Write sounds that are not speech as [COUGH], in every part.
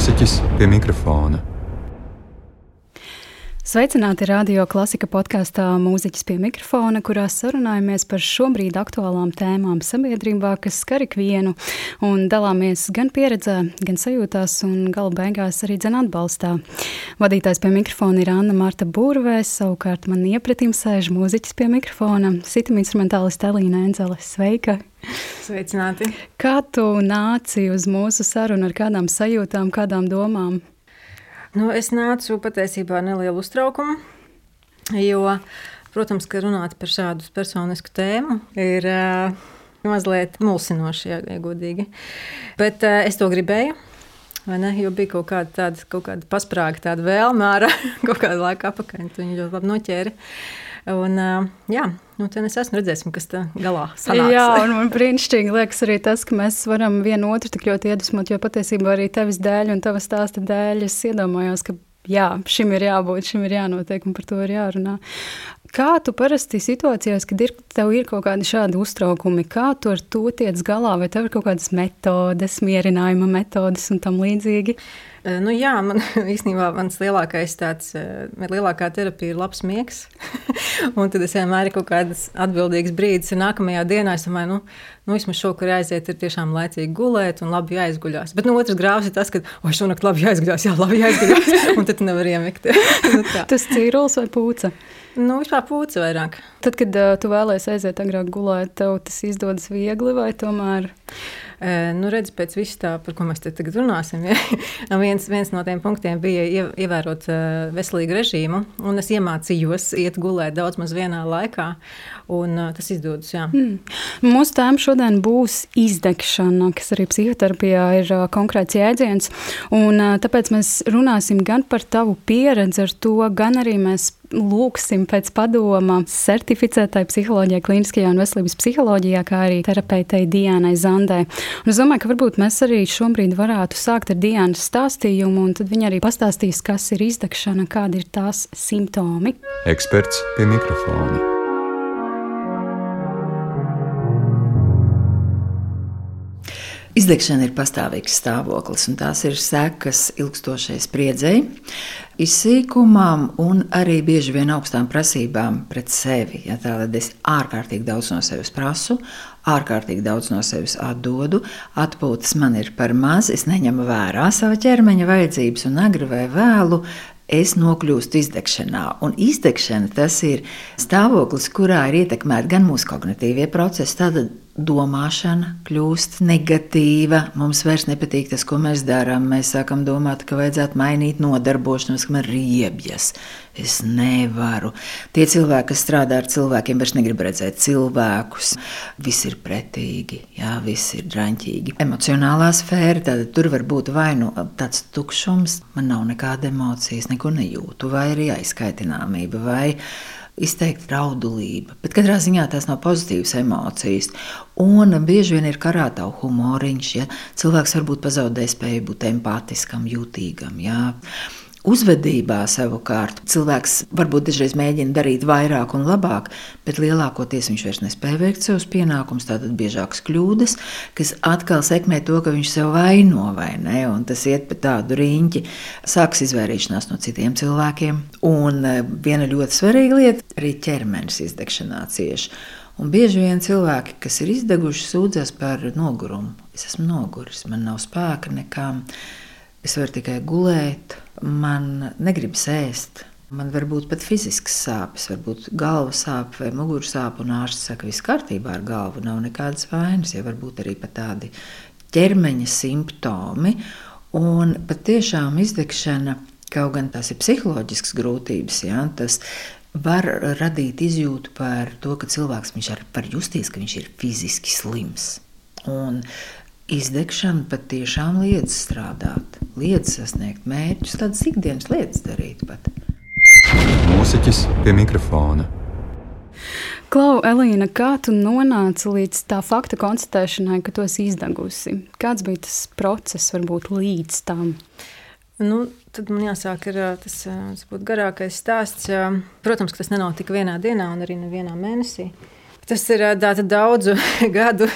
Mūziķis pie mikrofona. Sveicināti radio klasika podkāstā Mūziķis pie mikrofona, kurā sarunājamies par šobrīd aktuālām tēmām sabiedrībā, kas skar ikvienu, un dalāmies gan pieredzē, gan sajūtās, un gala beigās arī dzen atbalstā. Vadītājs pie mikrofona ir Anna Marta Būrvēs, savukārt man iepratīm sēž mūziķis pie mikrofona, sitam instrumentālista Elīna Enzele. Sveika! Sveicināti! Kā tu nāci uz mūsu sarunu ar kādām sajūtām, kādām domām? Nu, es nācu patiesībā nelielu uztraukumu, jo, protams, ka runāt par šādu personisku tēmu ir uh, mazliet mulsinoši, ja, godīgi. Bet uh, es to gribēju. Jo bija kaut kāda tāda, kaut kāda pasprāga, tāda vēlme [LAUGHS] kaut kādu laiku apakaļ. Viņa ļoti labi noķēra. Un, jā, nu, tad es esmu redzējis, kas tā galā sanāks. Jā, un man brīnišķīgi liekas arī tas, ka mēs varam vienu otru tik ļoti iedvesmot, jo patiesībā arī tevis dēļ un tavas stāsta dēļ es iedomājos, ka jā, šim ir jābūt, šim ir jānotiek un par to ir jārunā. Kā tu parasti situācijās, kad ir, tev ir kaut kādi šādi uztraukumi, kā tu ar to tiec galā, vai tev ir kaut kādas metodes, mierinājuma metodes un tam līdzīgi? Nu, jā, man [LAUGHS] īstenībā mans lielākais tāds, lielākā terapija ir labs miegs. [LAUGHS] un tad es vienmēr ir kaut kādas atbildīgas brīdis, un nākamajā dienā es domāju, nu, nu vismaz šovakar aiziet, ir tiešām laicīgi gulēt un labi jāizguļās. Bet nu, otrs grāvs ir tas, ka, oi, šonakt labi jāizguļās, jā, labi jāizguļās, [LAUGHS] un tad nevar iemigt. nu, tas cīrulis vai pūca? Nu, vispār pūci vairāk. Tad, kad uh, tu vēlēsies aiziet agrāk gulēt, tev tas izdodas viegli vai tomēr? Uh, nu, redz, pēc visu tā, par ko mēs te tagad runāsim, ja? [LAUGHS] viens, viens no tiem punktiem bija ievērot uh, veselīgu režīmu, un es iemācījos iet gulēt daudz maz vienā laikā, un uh, tas izdodas, jā. Mm. Mūsu tēma šodien būs izdegšana, kas arī psihoterapijā ir uh, konkrēts jēdziens, un uh, tāpēc mēs runāsim gan par tavu pieredzi ar to, gan arī mēs lūksim pēc padoma certificētai psiholoģijai, klīniskajā un veselības psiholoģijā, kā arī terapeitei Diānai Zandai. Un es domāju, ka varbūt mēs arī šobrīd varētu sākt ar Diānas stāstījumu, un tad viņa arī pastāstīs, kas ir izdegšana, kādi ir tās simptomi. Eksperts pie mikrofona. Izdegšana ir pastāvīgs stāvoklis, un tās ir sekas ilgstošai spriedzei, izsīkumam un arī bieži vien augstām prasībām pret sevi. Ja, Tātad es ārkārtīgi daudz no sevis prasu, ārkārtīgi daudz no sevis atdodu, atpūtas man ir par maz, es neņemu vērā sava ķermeņa vajadzības un agri vai vēlu. Es nokļūstu izdegšanā, un izdegšana tas ir stāvoklis, kurā ir ietekmēti gan mūsu kognitīvie procesi, tātad domāšana kļūst negatīva. Mums vairs nepatīk tas, ko mēs darām. Mēs sākam domāt, ka vajadzētu mainīt nodarbošanos, ka man ir riebjas. Es nevaru. Tie cilvēki, kas strādā ar cilvēkiem, vairs negrib redzēt cilvēkus. Viss ir pretīgi, jā, viss ir draņķīgi. Emocionālā sfēra, tad tur var būt vai nu tāds tukšums, man nav nekāda emocijas, neko nejūtu, vai arī aizskaitināmība. Vai izteikti raudulība, bet katrā ziņā tās nav pozitīvas emocijas. Un bieži vien ir karātā humoriņš, ja cilvēks varbūt pazaudē spēju būt empātiskam, jutīgam. Ja. Uzvedībā savukārt cilvēks varbūt dažreiz mēģina darīt vairāk un labāk, bet lielākoties viņš vairs nespēja veikt savus pienākumus. Tātad biežākas kļūdas, kas atkal sekmē to, ka viņš sev vaino vai ne, un tas iet pa tādu riņķi, sāks izvairīšanās no citiem cilvēkiem. Un e, viena ļoti svarīga lieta - arī ķermenis izdegšanā cieši. Un bieži vien cilvēki, kas ir izdeguši, sūdzas par nogurumu. Es esmu noguris, man nav spēka nekām. Es varu tikai gulēt, man negribas ēst. Man var būt pat fizisks sāpes, varbūt galvas sāpes vai muguras sāpes, un ārsts saka, ka viss kārtībā ar galvu, nav nekādas vainas, ja varbūt arī tādi ķermeņa simptomi. Un patiešām izdegšana, kaut gan tās ir psiholoģiskas grūtības, ja, tas var radīt izjūtu par to, ka cilvēks var justies, ka viņš ir fiziski slims. Un Izdegšana patiešām liedz strādāt, liedz sasniegt mērķus, tādas ikdienas lietas darīt. Pat. Mūziķis pie mikrofona. Klau, Elīna, kā tu nonāci līdz tā fakta konstatēšanai, ka tu esi izdegusi? Kāds bija tas process, varbūt līdz tam? Nu, tad man jāsāk ar tas, tas garākais stāsts. Protams, ka tas nenotika vienā dienā un arī nevienā mēnesī. Tas ir tāda daudzu [LAUGHS] gadu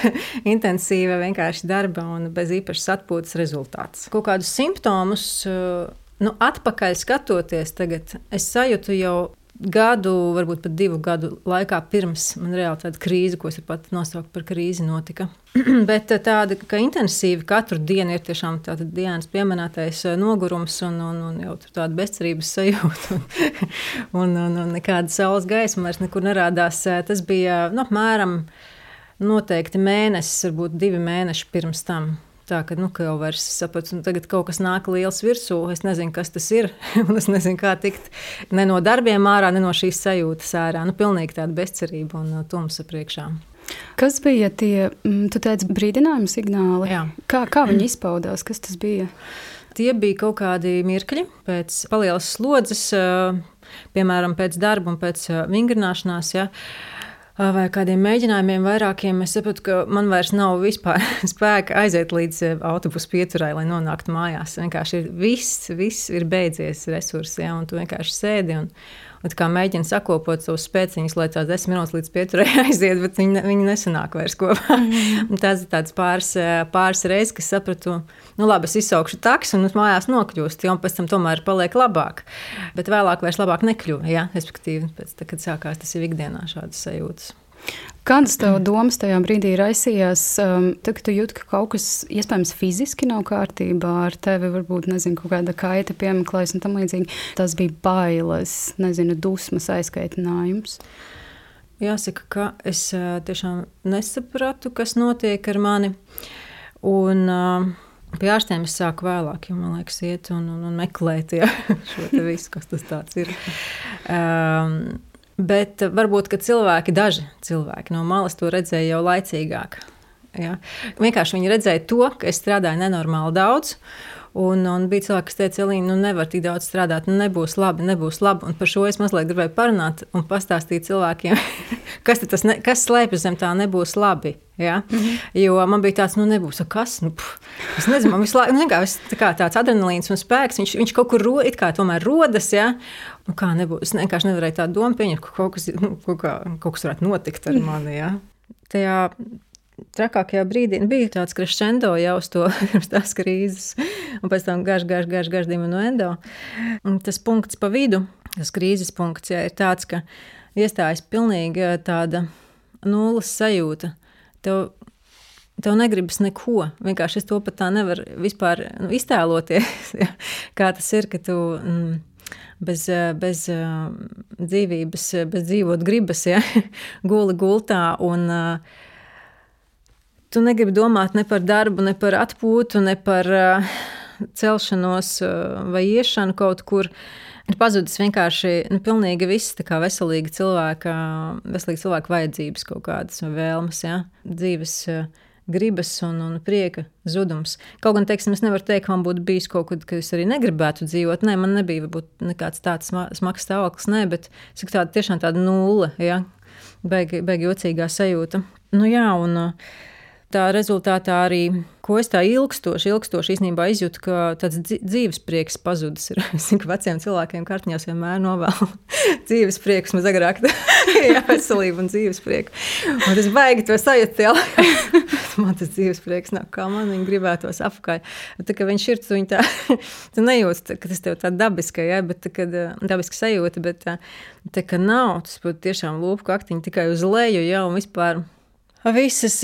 intensīva vienkārši darba un bez īpašas atpūtas rezultāts. Kaut kādus simptomus, nu, atpakaļ skatoties, tagad es sajūtu jau gadu, varbūt pat divu gadu laikā pirms man reāli tāda krīze, ko es pat nosaucu par krīzi, notika. [CLEARS THROAT] Bet tāda, ka intensīvi katru dienu ir tiešām tāda dienas pieminētais nogurums un, un, un jau tāda bezcerības sajūta. Un, [LAUGHS] un, un, un nekāda saules gaisma vairs nekur nerādās. Tas bija nu, apmēram noteikti mēnesis, varbūt divi mēneši pirms tam. Tā ka, nu, ka jau vairs sapratu, nu, tagad kaut kas nāk liels virsū. Es nezinu, kas tas ir. [LAUGHS] un es nezinu, kā tikt ne no darbiem ārā, ne no šīs sajūtas ārā. Nu, pilnīgi tāda bezcerība un uh, tumsa priekšā. Kas bija tie, mm, tu teici, brīdinājuma signāli? Jā. Kā, kā viņi izpaudās? Kas tas bija? Tie bija kaut kādi mirkļi pēc palielas slodzes, uh, piemēram, pēc darba un pēc uh, vingrināšanās. Ja vai kādiem mēģinājumiem, vairākiem, es saprotu, ka man vairs nav vispār [LAUGHS] spēka aiziet līdz autobusu pieturai, lai nonāktu mājās. Vienkārši ir viss, viss ir beidzies resursi, ja, un tu vienkārši sēdi. Un, mēģina sakopot savus spēciņus, lai tās desmit minūtes līdz pieturai [LAUGHS] aiziet, bet viņi, viņi nesanāk vairs kopā. Mm. tas ir tāds pāris, pāris reizes, kas sapratu, nu labi, es izsaukšu taksu un mājās nokļūst, jo pēc tam tomēr paliek labāk. Bet vēlāk vairs labāk nekļuva, ja? respektīvi, pēc tam, kad sākās tas jau ikdienā šādas sajūtas. Kādas tev domas tajā brīdī raisījās? Um, tad, kad tu jūti, ka kaut kas iespējams fiziski nav kārtībā ar tevi, varbūt nezinu, kaut kāda kaita piemeklēs un tam līdzīgi. Tas bija bailes, nezinu, dusmas, aizkaitinājums. Jāsaka, ka es uh, tiešām nesapratu, kas notiek ar mani. Un, uh, Pie ārstiem es sāku vēlāk, jo man liekas, iet un, un, un meklēt ja, [LAUGHS] šo visu, kas tas ir. Um, Bet varbūt cilvēki, daži cilvēki no malas to redzēja jau laicīgāk. Ja? Vienkārši viņi redzēja to, ka es strādāju nenormāli daudz. Un, un bija cilvēki, kas teica, Elīna, nu nevar tik daudz strādāt, nu nebūs labi, nebūs labi. Un par šo es mazliet gribēju parunāt un pastāstīt cilvēkiem, [LAUGHS] kas tas ne, kas slēpjas zem tā nebūs labi. Ja? Mm -hmm. Jo man bija tāds, nu nebūs, kas, nu, pff, es nezinu, man visu laiku, nu, kā, tā kā tāds adrenalīns un spēks, viņš, viņš kaut kur ro, kā tomēr rodas, ja? Nu, kā nebūs, es vienkārši nevarēju tādu domu pieņemt, ka kaut kas, nu, kaut, kā, kaut kas varētu notikt ar mani, ja? Tajā trakākajā brīdī bija tāds crescendo jau uz to [LAUGHS] pirms tās krīzes, un pēc tam garš, garš, garš, garš diminuendo. Un tas punkts pa vidu, tas krīzes punkts, jā, ir tāds, ka iestājas pilnīgi tāda nulles sajūta. Tev, tev negribas neko. Vienkārši es to pat tā nevaru vispār nu, iztēloties, [LAUGHS] kā tas ir, ka tu. Mm, bez, bez dzīvības, bez dzīvot gribas, ja, [LAUGHS] guli gultā un tu negribi domāt ne par darbu, ne par atpūtu, ne par celšanos vai iešanu kaut kur. Ir pazudis vienkārši nu, pilnīgi viss, kā veselīga cilvēka, veselīga cilvēka vajadzības, kaut kādas vēlmes, ja? dzīves uh, gribas un, un prieka zudums. Kaut gan, teiksim, es nevaru teikt, man būtu bijis kaut kas, ka es arī negribētu dzīvot. Nē, man nebija varbūt nekāds tāds smags stāvoklis, nē, bet cik tāda tiešām tāda nulle, ja? beigi, beigi jocīgā sajūta. Nu jā, un, uh, tā rezultātā arī, ko es tā ilgstoši, ilgstoši īstenībā izjūtu, ka tāds dzīves prieks pazudis. Ir. [LAUGHS] Es zinu, ka veciem cilvēkiem kārtiņās vienmēr novēl [LAUGHS] dzīves prieks, maz agrāk, [LAUGHS] jā, veselība un dzīves prieks. Un es baigi to sajūtu, jā. man tas dzīves prieks nav, kā man viņa gribētos apakaļ. Tā kā viņš ir, tu, tā, tu nejūti, ka tas tev tā dabiska, jā, bet tā, kad, dabiska sajūta, bet tā, tā ka nav, tas būtu tiešām lūpu kaktiņi tikai uz leju, jā, un vispār visas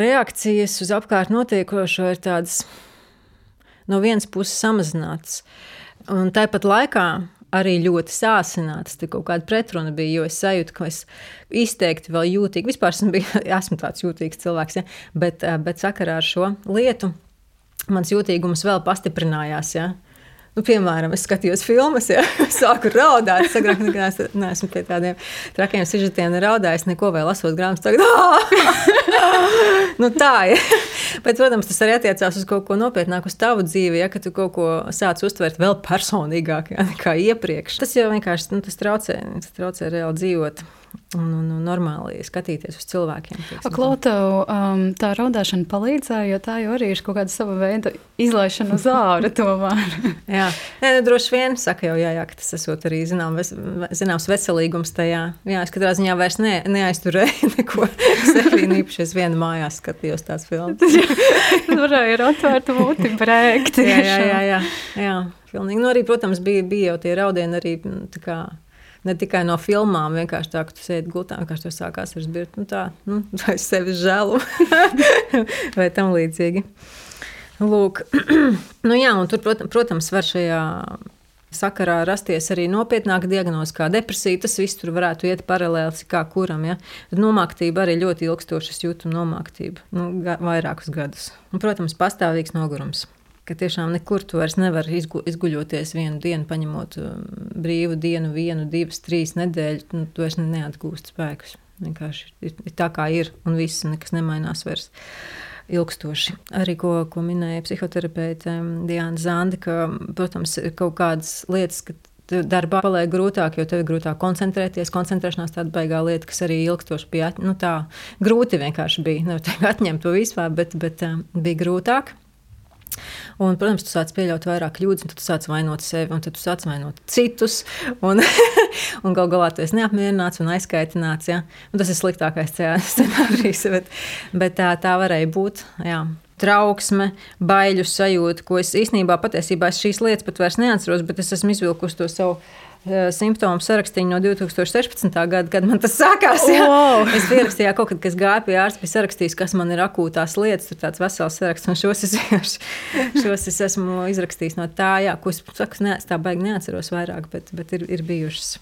reakcijas uz apkārt notiekošo ir tādas no vienas puses samazinātas, un tāpat laikā arī ļoti sāsinātas. Tur kaut kāda pretruna bija, jo es sajūtu, ka es izteikti vēl jūtīgi, vispār esmu, bija, [LAUGHS] esmu tāds jūtīgs cilvēks, ja? bet, bet sakarā ar šo lietu mans jūtīgums vēl pastiprinājās. Ja? Nu, piemēram, es skatījos filmas, ja [LAUGHS] sāku raudāt. Es agrāk nekad neesmu pie tādiem trakiem sižetiem raudājis, neko vēl lasot grāmatas. Tagad, [LAUGHS] nu, tā ir. Bet, protams, tas arī attiecās uz kaut ko nopietnāku, uz tavu dzīvi, ja tu kaut ko sāc uztvert vēl personīgāk ja, nekā iepriekš. Tas jau vienkārši nu, tas traucē, tas traucē reāli dzīvot. Un, un, un normāli skatīties uz cilvēkiem. Klauta, um, tā raudāšana palīdzēja, jo tā jau arī ir kaut kāda sava veida izlaišana uz ārā. [LAUGHS] jā, Nē, nu, droši vien saka jau, jā, jā, ka tas esot arī zinām, ves, zināms veselīgums tajā. Jā, es katrā ziņā vairs ne, neaizturēju [LAUGHS] neko sevīnu īpaši. Es vienu mājās skatījos tās filmas. [LAUGHS] Varēja ir atvērta muti brēkt. jā, jā, jā, jā, jā. Pilnīgi. Nu, arī, protams, bija, bija jau tie raudieni arī tā kā ne tikai no filmām, vienkārši tā, ka tu sēdi gultā, vienkārši tur sākās ar zbirtu, nu tā, nu, vai sevi žēlu, [LAUGHS] vai tam līdzīgi. Lūk, [CLEARS THROAT] nu jā, un tur, protams, var šajā sakarā rasties arī nopietnāka diagnoze, kā depresija. Tas viss tur varētu iet paralēli, kā kuram. Ja? Nomāktība arī ļoti ilgstošas jūtama nomāktība, nu, vairākus gadus. Un, protams, pastāvīgs nogurums ka tiešām nekur tu vairs nevari izgu, izguļoties vienu dienu, paņemot um, brīvu dienu, vienu, divas, trīs nedēļas. Nu, tu vairs neatgūsti spēkus. Vienkārši ir, ir tā, kā ir, un viss nekas nemainās vairs. Ilgstoši. Arī ko, ko minēja psihoterapeite um, Diana Zanda, ka, protams, ir kaut kādas lietas, ka darbā paliek grūtāk, jo tev ir grūtāk koncentrēties. Koncentrēšanās tāda baigā lieta, kas arī ilgstoši bija nu, tā, grūti vienkārši bija. Nevar atņemt to vispār, bet, bet um, bija grūtāk. Un, protams, tu sāc pieļaut vairāk kļūdas, un tu sāc vainot sevi, un tu sāc vainot citus. Un, [LAUGHS] un gal galā tu esi neapmierināts un aizkaitināts. Ja? Un tas ir sliktākais [LAUGHS] scenārijs, bet, bet tā, tā varēja būt. Jā trauksme, baiļu sajūta, ko es īstenībā patiesībā es šīs lietas pat vairs neatceros, bet es esmu izvilkusi to savu simptomu sarakstu no 2016. gada, kad man tas sākās. Jā. Wow. Es pierakstīju, kaut kad, kas gāja pie ārsta, bija sarakstījis, kas man ir akūtās lietas, tur tāds vesels saraksts, un šos es, šos es esmu izrakstījis no tā, jā, ko es saku, ne, tā baigi neatceros vairāk, bet, bet ir, ir bijušas.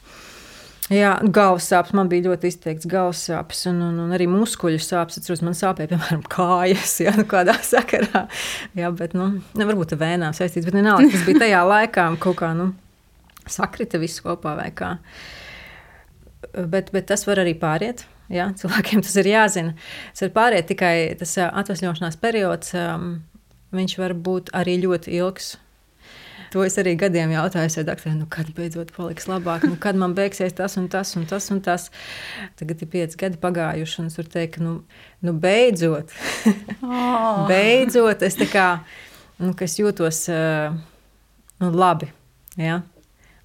Jā, galvas sāpes man bija ļoti izteikts. Galvas sāpes un, un, un arī muskuļu sāpes. Atceros, man sāpēja, piemēram, kājas, ja nu, kādā [LAUGHS] sakarā. Jā, bet, nu, ne, varbūt ar vēnām saistīts, bet vienalga, tas bija tajā laikā kaut kā. Nu, sakrita viss kopā vai kā. Bet, bet tas var arī pāriet. Ja? Cilvēkiem tas ir jāzina. Tas ir pāriet tikai tas atvesļošanās periods. Viņš var būt arī ļoti ilgs. To es arī gadiem jautāju, vai doktorē, nu, kad beidzot paliks labāk, nu, kad man beigsies tas un tas un tas un tas. Tagad ir pieci gadi pagājuši, un es varu teikt, nu, nu, beidzot, oh. [LAUGHS] beidzot es, kā, nu, es jūtos uh, nu, labi. Ja?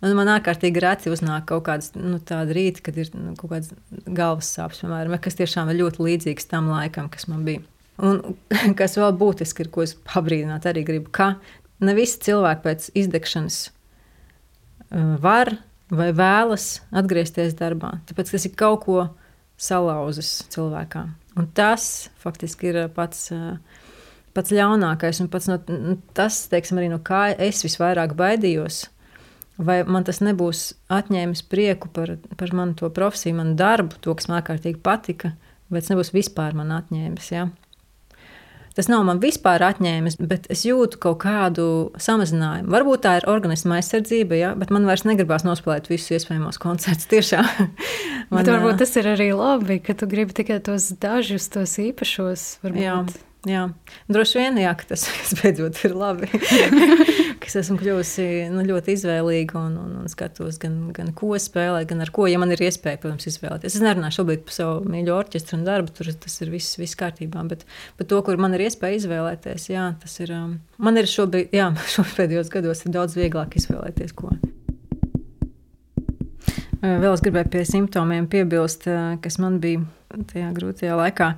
Un man ārkārtīgi reti uznāk kaut kādas nu, tādas rīta, kad ir nu, kaut kādas galvas sāpes, piemēram, kas tiešām ir ļoti līdzīgs tam laikam, kas man bija. Un [LAUGHS] kas vēl būtiski ir, ko es pabrīdināt arī gribu, ka ne visi cilvēki pēc izdegšanas uh, var vai vēlas atgriezties darbā. Tāpēc tas ir kaut ko salauzis cilvēkā. Un tas faktiski ir pats, uh, pats ļaunākais un pats no, tas, teiksim, arī no kā es visvairāk baidījos vai man tas nebūs atņēmis prieku par, par manu to profesiju, manu darbu, to, kas man ārkārtīgi patika, vai tas nebūs vispār man atņēmis. Ja? Tas nav man vispār atņēmis, bet es jūtu kaut kādu samazinājumu. Varbūt tā ir organisma aizsardzība, ja? bet man vairs negribās nospēlēt visus iespējamos koncertus. Tiešām. man, bet varbūt tas ir arī labi, ka tu gribi tikai tos dažus, tos īpašos. Varbūt. Jā. Jā, droši vien, jā, ka tas [LAUGHS] beidzot ir labi. [LAUGHS] es esmu kļuvusi nu, ļoti izvēlīga un, un, un skatos gan, gan ko spēlēt, gan ar ko, ja man ir iespēja, protams, izvēlēties. Es nerunāju šobrīd par savu mīļo orķestru un darbu, tur tas ir viss, viss kārtībā, bet par to, kur man ir iespēja izvēlēties, jā, tas ir. Um, man ir šobrīd, jā, [LAUGHS] šobrīd pēdējos gados ir daudz vieglāk izvēlēties, ko. Vēl es gribēju pie simptomiem piebilst, kas man bija tajā grūtajā laikā.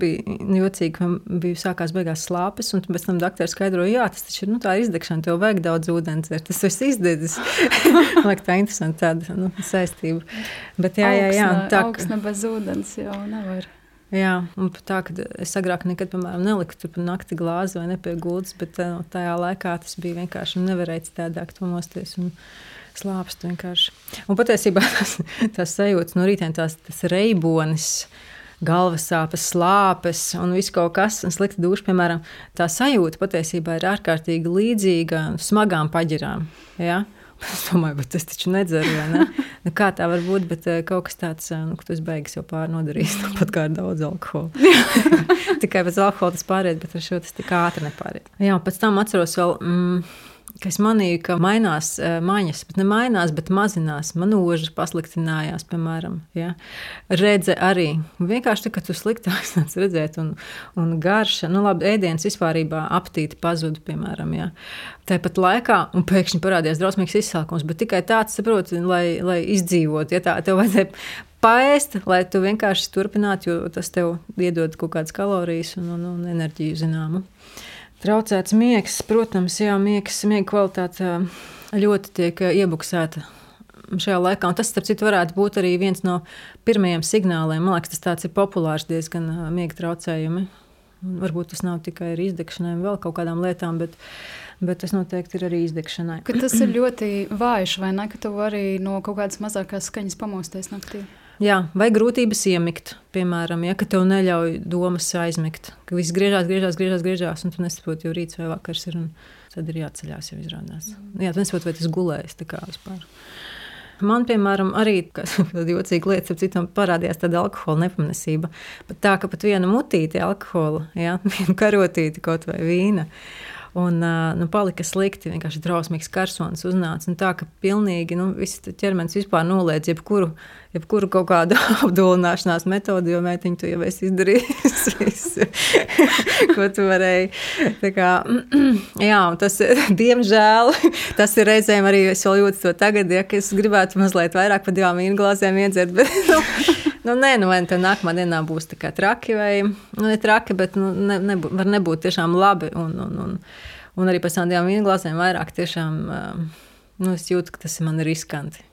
Bija jocīgi, man bija sākās beigās slāpes, un pēc tam doktori skaidroja, jā, tas taču ir nu, tā izdegšana, tev vajag daudz ūdens, dzert, tas viss izdedzis. man [LAUGHS] liekas, tā interesanti tāda nu, saistība. Bet jā, jā, jā. Tā, augsne bez ūdens jau nevar. Jā, un tā, ka es agrāk nekad, piemēram, neliku tur pa nakti glāzi vai nepieguldas, bet tajā laikā tas bija vienkārši nevarēts tādāk to mosties. Un, slāpst vienkārši. Un patiesībā tas, tas sajūtas no rītiem, tās, tas reibonis. Galvas sāpes, slāpes un viss kaut kas, un slikta duša, piemēram, tā sajūta patiesībā ir ārkārtīgi līdzīga smagām paģirām. Ja? Es domāju, bet es taču nedzeru, ne? Nu, kā tā var būt, bet uh, kaut kas tāds, uh, nu, ka tu beigas jau pārnodarījis, tāpat kā ar daudz alkohola. [LAUGHS] Tikai pēc alkohola tas pāriet, bet ar šo tas tik ātri nepāriet. Jā, pēc tam atceros vēl. Mm, ka es manīju, ka mainās uh, maņas, bet ne mainās, bet mazinās. Manūžas pasliktinājās, piemēram. Ja? Redze arī. Vienkārši tā, ka tu sliktāk [LAUGHS] nāc redzēt, un, un garša, nu labi, ēdienas vispār aptīti pazuda, piemēram. Ja? Tāpat laikā, un pēkšņi parādījās drausmīgs izsākums, bet tikai tāds, saproti, lai, lai izdzīvotu. Ja tā tev vajadzēja paēst, lai tu vienkārši turpinātu, jo tas tev iedod kaut kādas kalorijas un, un, un enerģiju zināmu. Traucēts miegs, protams, jā, miegs, miega kvalitāte ļoti tiek iebuksēta šajā laikā. Un tas, starp citu, varētu būt arī viens no pirmajiem signāliem. Man liekas, tas tāds ir populārs diezgan miega traucējumi. Varbūt tas nav tikai ar izdegšanai, vēl kaut kādām lietām, bet, bet tas noteikti ir arī izdegšanai. Ka tas ir [CLEARS THROAT] ļoti vājš, vai ne? Ka tu vari no kaut kādas mazākās skaņas pamosties naktī. Jā, vai grūtības iemigt, piemēram, ja tev neļauj domas aizmigt, ka viss griežās, griežās, griežās, griežās un tu nesaproti, jau rīts vai vakars ir. Tad ir jāceļās, jau izrādās. Jā, tu nesaproti, vai tas gulējas tā kā vispār. Man, piemēram, arī tāda [LAUGHS] jocīga lieta, ap citam parādījās tāda alkohola nepamnesība. Pat tā, ka pat viena mutīte alkohola, ja, [LAUGHS] viena karotīte kaut vai vīna. Un nu, palika slikti, vienkārši drausmīgs karsons uznāca. Tā ka pilnīgi nu, viss ķermenis vispār noliedz jebkuru, jebkuru kaut kādu [LAUGHS] apdulināšanās metodi, jo mētiņu tu jau esi izdarījis. [LAUGHS] [LAUGHS] ko tu varēji. Kā, [CLEARS THROAT] jā, tas, diemžēl, tas ir reizēm arī es vēl jūtu to tagad, ja es gribētu mazliet vairāk par divām vīnu glāzēm iedzert. Bet, nu, nu, nē, nu, vai tā nākamā dienā būs tā kā traki vai nu, ne traki, bet nu, ne, nebū, var nebūt tiešām labi. Un, un, un, un arī pēc tam divām vīnu glāzēm vairāk tiešām nu, es jūtu, ka tas ir man riskanti.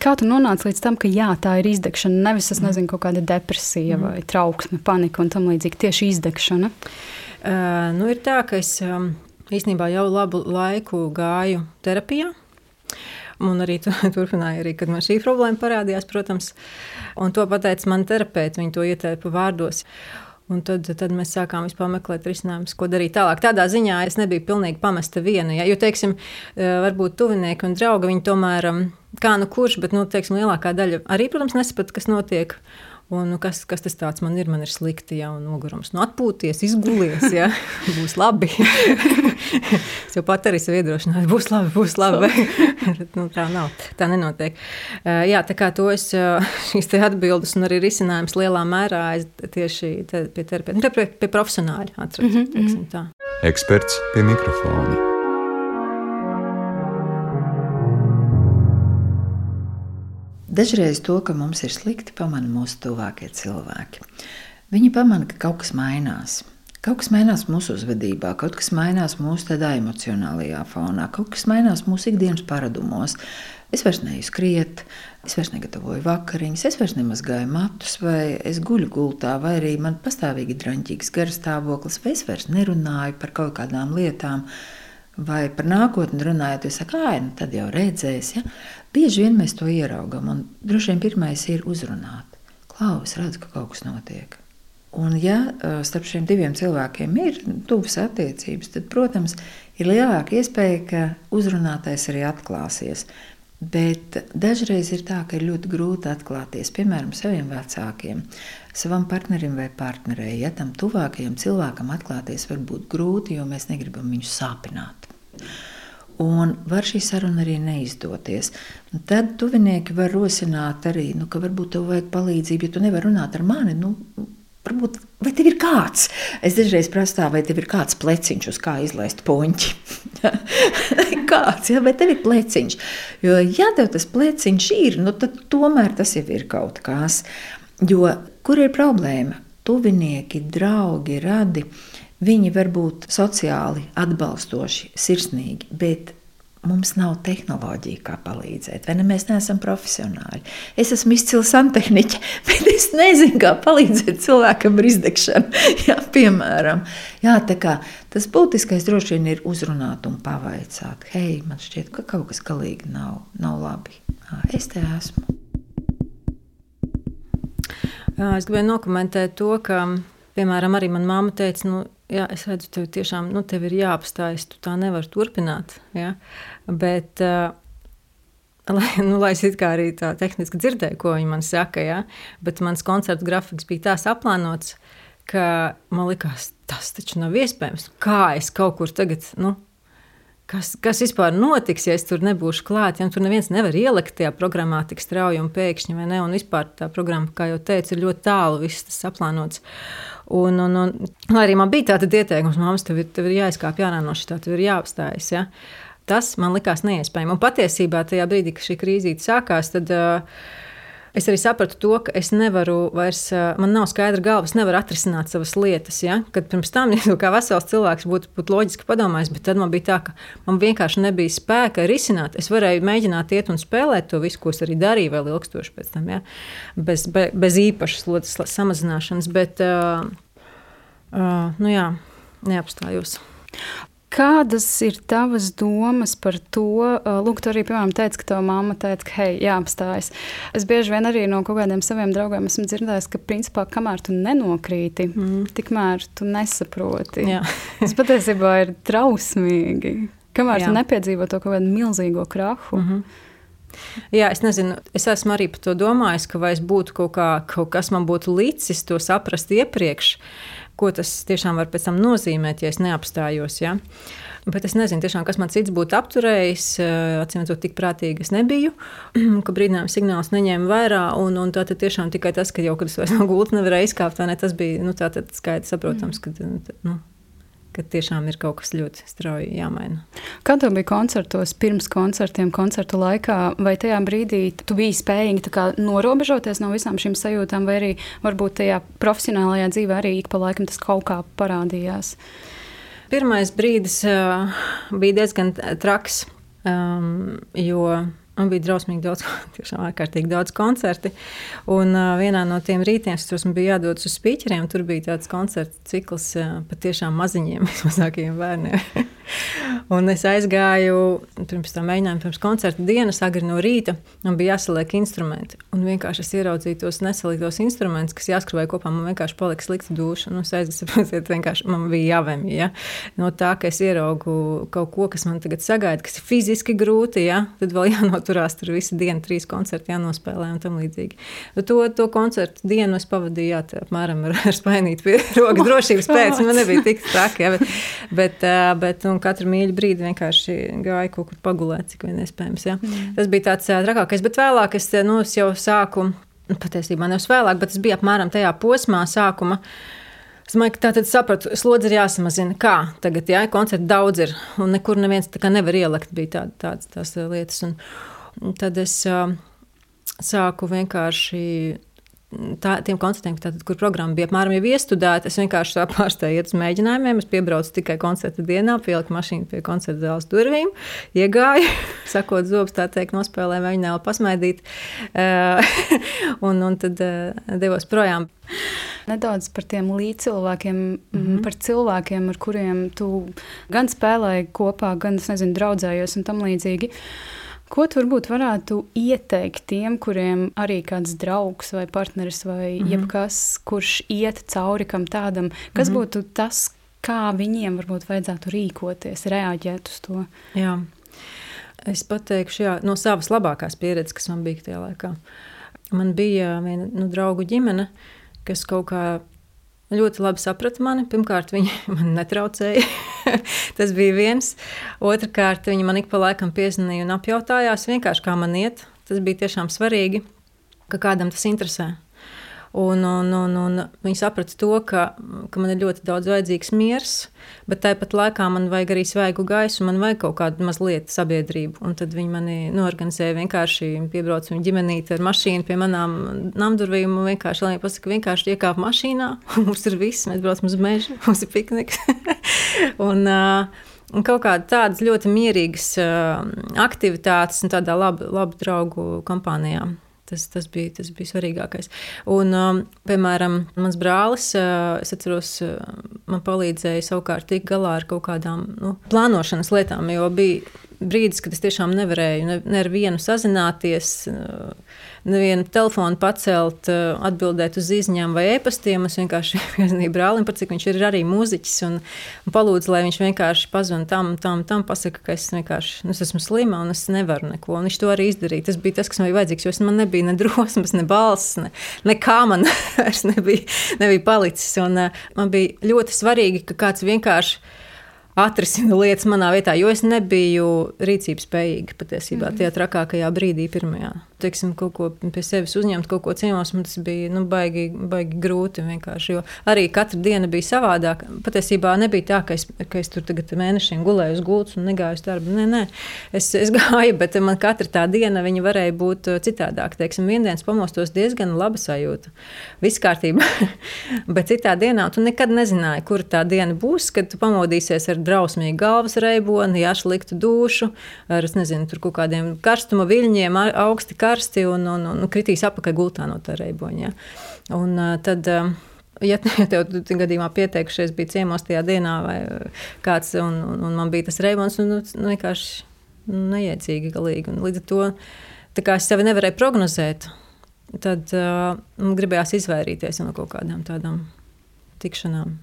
Kā tu nonāci līdz tam, ka jā, tā ir izdegšana? Nevis es nezinu, kaut kāda depresija mm. vai trauksme, panika un tam līdzīgi. Tieši izdegšana. Uh, nu, ir tā, ka es um, īstenībā jau labu laiku gāju terapijā. Un arī [LAUGHS] turpināju, arī, kad man šī problēma parādījās, protams. Un to pateica man terapeits, viņa to ieteica vārdos. Un tad, tad mēs sākām meklēt risinājumus, ko darīt tālāk. Tādā ziņā es nebiju pilnīgi pamesta viena. Ja? Jo, teiksim, varbūt tuvinieki un draugi, viņi tomēr, kā nu kurš, bet, nu, teiksim, lielākā daļa arī, protams, nesaprata, kas notiek. Un, nu, kas, kas tas tāds man ir? Man ir slikti, ja nogurums. Nu, atpūties, izgulies, ja [LAUGHS] būs labi. [LAUGHS] es jau pat arī sev iedrošināju, būs labi, būs labi. [LAUGHS] nu, tā nav, tā nenotiek. Uh, jā, tā kā to es šīs atbildes un arī risinājums lielā mērā tieši te, pie terapeita, nu, pie, pie profesionāļa atradu. Mm -hmm. Eksperts pie mikrofona. Dažreiz to, ka mums ir slikti, pamana mūsu tuvākie cilvēki. Viņi pamana, ka kaut kas mainās. Kaut kas mainās mūsu uzvedībā, kaut kas mainās mūsu tādā emocionālajā fonā, kaut kas mainās mūsu ikdienas paradumos. Es vairs neju skriet, es vairs negatavoju vakariņas, es vairs nemazgāju matus, vai es guļu gultā, vai arī man pastāvīgi drāmīgs garstāvoklis, vai es vairs nerunāju par kaut kādām lietām vai par nākotni runājot, jūs sakāt, ah, nu tad jau redzēs. Ja? Bieži vien mēs to ieraugām, un droši vien pirmais ir uzrunāt. Klaus, redz, ka kaut kas notiek. Un, ja starp šiem diviem cilvēkiem ir tuvas attiecības, tad, protams, ir lielāka iespēja, ka uzrunātais arī atklāsies. Bet dažreiz ir tā, ka ir ļoti grūti atklāties, piemēram, saviem vecākiem, savam partnerim vai partnerei. Ja tam tuvākajam cilvēkam atklāties var būt grūti, jo mēs negribam viņu sāpināt. Un var šī saruna arī neizdoties. Tad tuvinieki var rosināt arī, nu, ka varbūt tev vajag palīdzību, ja tu nevari runāt ar mani. Nu, Varbūt, vai tev ir kāds? Es dažreiz prasu, vai tev ir kāds pleciņš, uz kā izlaist puņķi. [LAUGHS] kāds, ja, vai tev ir pleciņš? Jo, ja tev tas pleciņš ir, nu, tad tomēr tas jau ir kaut kas. Jo kur ir problēma? Tuvinieki, draugi, radi. Viņi var būt sociāli atbalstoši, sirsnīgi, bet mums nav tehnoloģija, kā palīdzēt. Vai ne? Mēs neesam profesionāļi. Es esmu izcils santehniķis, [LAUGHS] bet es nezinu, kā palīdzēt cilvēkam ar izdegšanu. [LAUGHS] Jā, piemēram, Jā, kā, tas būtiskais droši vien ir uzrunāt un pavaicāt, hei, man šķiet, ka kaut kas galīgi nav, nav labi. Jā, es te esmu. Jā, es gribēju nokomentēt to, ka, piemēram, arī manā māte teica, nu, jā, es redzu, tev tiešām nu, tev ir jāapstājas, tu tā nevari turpināt. Ja? Bet, uh, [LAUGHS] Lai, nu, lai es arī tā tehniski dzirdēju, ko viņi man saka, ja? bet mans koncertu grafiks bija tā saplānots, ka man likās, tas taču nav iespējams. Kā es kaut kur tagad, nu, kas, kas vispār notiks, ja es tur nebūšu klāt. Ja tur neviens nevar ielikt tajā programmā tik strauji un pēkšņi, vai ne? Un vispār tā programma, kā jau teicu, ir ļoti tālu, viss tas aplānots. Un, un, un arī man bija tāda ieteikums, māmas, tev ir, tev ir no šī, tev ir jāapstājas. Ja? Tas man likās neiespējami. Un patiesībā tajā brīdī, kad šī krīzīte sākās, tad uh, Es arī sapratu to, ka es nevaru vairs, man nav skaidra galva, es nevaru atrisināt savas lietas. Ja? Kad pirms tam, [LAUGHS] ja kā vesels cilvēks būtu, būtu loģiski padomājis, bet tad man bija tā, ka man vienkārši nebija spēka risināt. Es varēju mēģināt iet un spēlēt to visu, ko es arī darīju vēl ilgstoši pēc tam, ja? bez, be, bez īpašas slodzes samazināšanas, bet uh, uh, nu jā, neapstājos. Kādas ir tavas domas par to? Lūk, tu arī, piemēram, teici, ka tava mamma teica, ka, hei, jāapstājas. Es bieži vien arī no kaut kādiem saviem draugiem esmu dzirdējis, ka, principā, kamēr tu nenokrīti, mm. tikmēr tu nesaproti. [LAUGHS] Tas patiesībā ir trausmīgi. Kamēr Jā. tu nepiedzīvo to kaut kādu milzīgo krahu. Mm -hmm. Jā, es nezinu, es esmu arī par to domājis, ka vai es būtu kaut, kā, kaut kas man būtu līdzis to saprast iepriekš. Uh, ko tas tiešām var pēc tam nozīmēt, ja es neapstājos. Ja? Bet es nezinu, tiešām, kas man cits būtu apturējis. Atcīm redzot, tik prātīgi es nebiju, [CLEARS THROAT] ka brīdinājuma signāls neņēma vērā. Un, un tā tiešām tikai tas, ka jau, kad es vairs no gultas nevarēju izkāpt, ne, tas bija nu, skaidrs, saprotams. Ka, nu, ka tiešām ir kaut kas ļoti strauji jāmaina. Kā tev bija koncertos, pirms koncertiem, koncertu laikā, vai tajā brīdī tu biji spējīgi norobežoties no visām šīm sajūtām, vai arī varbūt tajā profesionālajā dzīvē arī ik pa laikam tas kaut kā parādījās? Pirmais brīdis uh, bija diezgan traks, um, jo Man bija drausmīgi daudz, [LAUGHS] tiešām ārkārtīgi daudz koncerti. Un uh, vienā no tiem rītiem, kas man bija jādodas uz spīķeriem, tur bija tāds koncertu cikls uh, patiešām maziņiem, [LAUGHS] vismazākajiem bērniem. Un es aizgāju pirms tam mēģinājumu, pirms koncerta dienas, agri no rīta, un bija jāsaliek instrumenti. Un vienkārši es ieraudzīju tos nesaliktos instrumentus, kas jāskrāvēja kopā. Man vienkārši palika slikta duša. Nu, es aizgāju, [LAUGHS] vienkārši man bija jāvemj. Ja? No tā, ka es ieraugu kaut ko, kas man tagad sagaida, kas ir fiziski grūti, ja? tad vēl [LAUGHS] jānoturās tur visu dienu, trīs koncerti jānospēlē un tam līdzīgi. To, to koncertu dienu es pavadīju jā, apmēram ar, [LAUGHS] ar spainītu pie rokas drošības pēc. Man nebija tik traki, ja? bet, bet, bet un katru mīļu brīdi vienkārši gāju kaut kur pagulēt, cik vien iespējams. Ja? Mm. Tas bija tāds trakākais, bet vēlāk es, nu, es jau sāku, nu, patiesībā nevis vēlāk, bet tas bija apmēram tajā posmā sākuma. Es domāju, ka tā tad sapratu, slodzi ir jāsamazina. Kā tagad, ja koncerti daudz ir, un nekur neviens nevar ielikt, bija tād, tādas tās lietas. Un, un tad es uh, sāku vienkārši tā, tiem koncertiem, tātad, kur programma bija apmēram jau iestudēta, es vienkārši pārstāju iet uz mēģinājumiem. Es piebraucu tikai koncerta dienā, pieliku mašīnu pie koncerta zāles durvīm, iegāju, [LAUGHS] sakot, zobus, tā teikt, nospēlēju, mēģināju pasmaidīt, uh, [LAUGHS] un, un tad uh, devos projām. Nedaudz par tiem līdzcilvēkiem, mm -hmm. par cilvēkiem, ar kuriem tu gan spēlēji kopā, gan, es nezinu, draudzējies un tam līdzīgi. Ko tu varbūt varētu ieteikt tiem, kuriem arī kāds draugs vai partneris vai mm -hmm. jebkas, kurš iet cauri kam tādam, kas mm -hmm. būtu tas, kā viņiem varbūt vajadzētu rīkoties, reaģēt uz to? Jā. Es pateikšu, jā, no savas labākās pieredzes, kas man bija tajā laikā. Man bija viena nu, draugu ģimene, kas kaut kā ļoti labi saprata mani. Pirmkārt, viņi [LAUGHS] man netraucēja. [LAUGHS] Tas bija viens. Otrakārt, viņi man ik pa laikam piezvanīja un apjautājās, kā man iet. Tas bija tiešām svarīgi, ka kādam tas interesē. Un, un, un, un viņi saprata to, ka, ka man ir ļoti daudz vajadzīgs miers, bet tāpat laikā man vajag arī svaigu gaisu, man vajag kaut kādu mazliet sabiedrību. Un tad viņi mani norganizēja vienkārši piebrauc viņa ģimenīte ar mašīnu pie manām namdurvīm un vienkārši, lai viņi pasaka, vienkārši iekāp mašīnā, [LAUGHS] mums ir viss, mēs braucam uz mežu, [LAUGHS] mums ir pikniks. [LAUGHS] un, uh, Un kaut kādas tādas ļoti mierīgas uh, aktivitātes un tādā labu, labu draugu kompānijā. Tas, tas, bija, tas bija svarīgākais. Un, um, piemēram, mans brālis, uh, es atceros, uh, man palīdzēja savukārt tikt galā ar kaut kādām nu, plānošanas lietām, jo bija brīdis, kad es tiešām nevarēju ne, ne ar vienu sazināties. Nevienu telefonu pacelt, eh, atbildēt uz izņēmumu vai e-pastiem. Es vienkārši [LAUGHS] zvanīju brālim, par cik viņš ir arī mūziķis, un, un palūdzu, lai viņš vienkārši pazvan tam, tam, tam, pasaka, ka es vienkārši nu, es esmu slima un es nevaru neko. Un viņš to arī izdarīja. Tas bija tas, kas man bija vajadzīgs, jo man nebija ne drosmes, ne balss, ne, nekā man [LAUGHS] vairs nebija, nebija palicis. Un, uh, man bija ļoti svarīgi, ka kāds vienkārši atrisina lietas manā vietā, jo es nebiju rīcības spējīga patiesībā -hmm. tajā trakākajā brīdī, pirmajā. Teiksim, kaut ko pie sevis uzņemt, kaut ko ciemos, man tas bija nu, baigi, baigi grūti. Jo arī katra diena bija savādāka. Patiesībā nebija tā, ka es, ka es tur tagad mēnešiem gulēju uz gultas un negāju uz darbu. Nē, nē, es, es [LAUGHS] gāju, bet man katra tā diena varēja būt uh, citādāka. Teiksim, viendienas pamostos diezgan laba sajūta. Viss kārtībā. [LAUGHS] bet citā dienā tu nekad nezināji, kur tā diena būs, kad tu pamodīsies ar drausmīgu galvas reiboni, ja sliktu dušu, ar nezinu, kaut kādiem karstuma viļņiem, augsti karsti un, un, un, un kritīs apakaļ gultā no tā reiboņa. Ja. Un, [LAUGHS] tad, ja tev gadījumā pieteikušies, bija ciemos tajā dienā, vai kāds, un, un, un man bija tas reibons, un nu, vienkārši neiecīgi galīgi. Un līdz ar to es sevi nevarēju prognozēt. Tad uh, gribējās izvairīties no kaut kādām tādām tikšanām.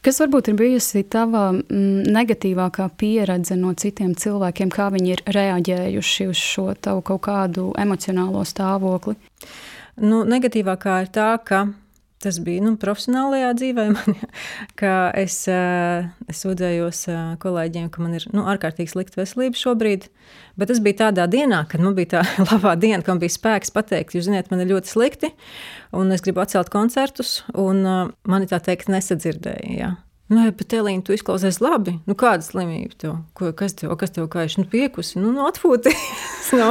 Kas varbūt ir bijusi tava mm, negatīvākā pieredze no citiem cilvēkiem, kā viņi ir reaģējuši uz šo tavu kaut kādu emocionālo stāvokli? Nu, negatīvākā ir tā, ka tas bija nu, profesionālajā dzīvē, [LAUGHS] man, ka es, eh, es sūdzējos eh, kolēģiem, ka man ir nu, ārkārtīgi slikta veselība šobrīd. Bet tas bija tādā dienā, kad man bija tā [LAUGHS] labā diena, kad man bija spēks pateikt, jūs zināt, man ir ļoti slikti, un es gribu atcelt koncertus, un uh, mani tā teikt nesadzirdēja. Ja. Nu, bet Elīna, tu izklausies labi. Nu, kāda slimība tev? Ko, kas tev, kas tev kaiš? Nu, piekusi, nu, nu atpūties. [LAUGHS] nu,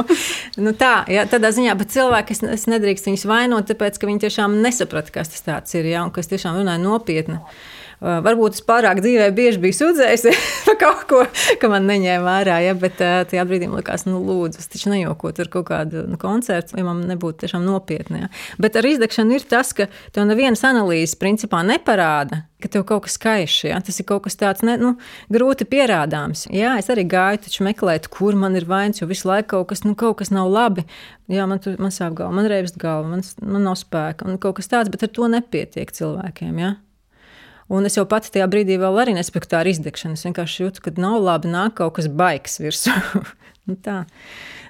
nu, tā, jā, tādā ziņā, bet cilvēki, es, es nedrīkst viņus vainot, tāpēc, ka viņi tiešām nesaprata, kas tas tāds ir, jā, un kas tiešām runāja nopietni. Uh, varbūt es pārāk dzīvē bieži biju sūdzējis [LAUGHS] par kaut ko, ka man neņēma vērā, ja, bet uh, tajā brīdī man likās, nu, lūdzu, es taču nejaukotu ar kaut kādu nu, koncertu, ja man nebūtu tiešām nopietni. Ja. Bet ar izdegšanu ir tas, ka tev nevienas analīzes principā neparāda, ka tev kaut kas kaiš. Ja? Tas ir kaut kas tāds ne, nu, grūti pierādāms. Jā, es arī gāju, taču meklēt, kur man ir vainas, jo visu laiku kaut kas, nu, kaut kas nav labi. Jā, man tur man sāp galva, man reibst galva, man, man nav spēka un kaut kas tāds, bet ar to nepietiek cilvēkiem. Ja? Un es jau pati tajā brīdī vēl arī nesaprotu, tā ir izdegšana. Es vienkārši jūtu, ka nav labi, nāk kaut kas baigs virsū. [LAUGHS] nu, tā.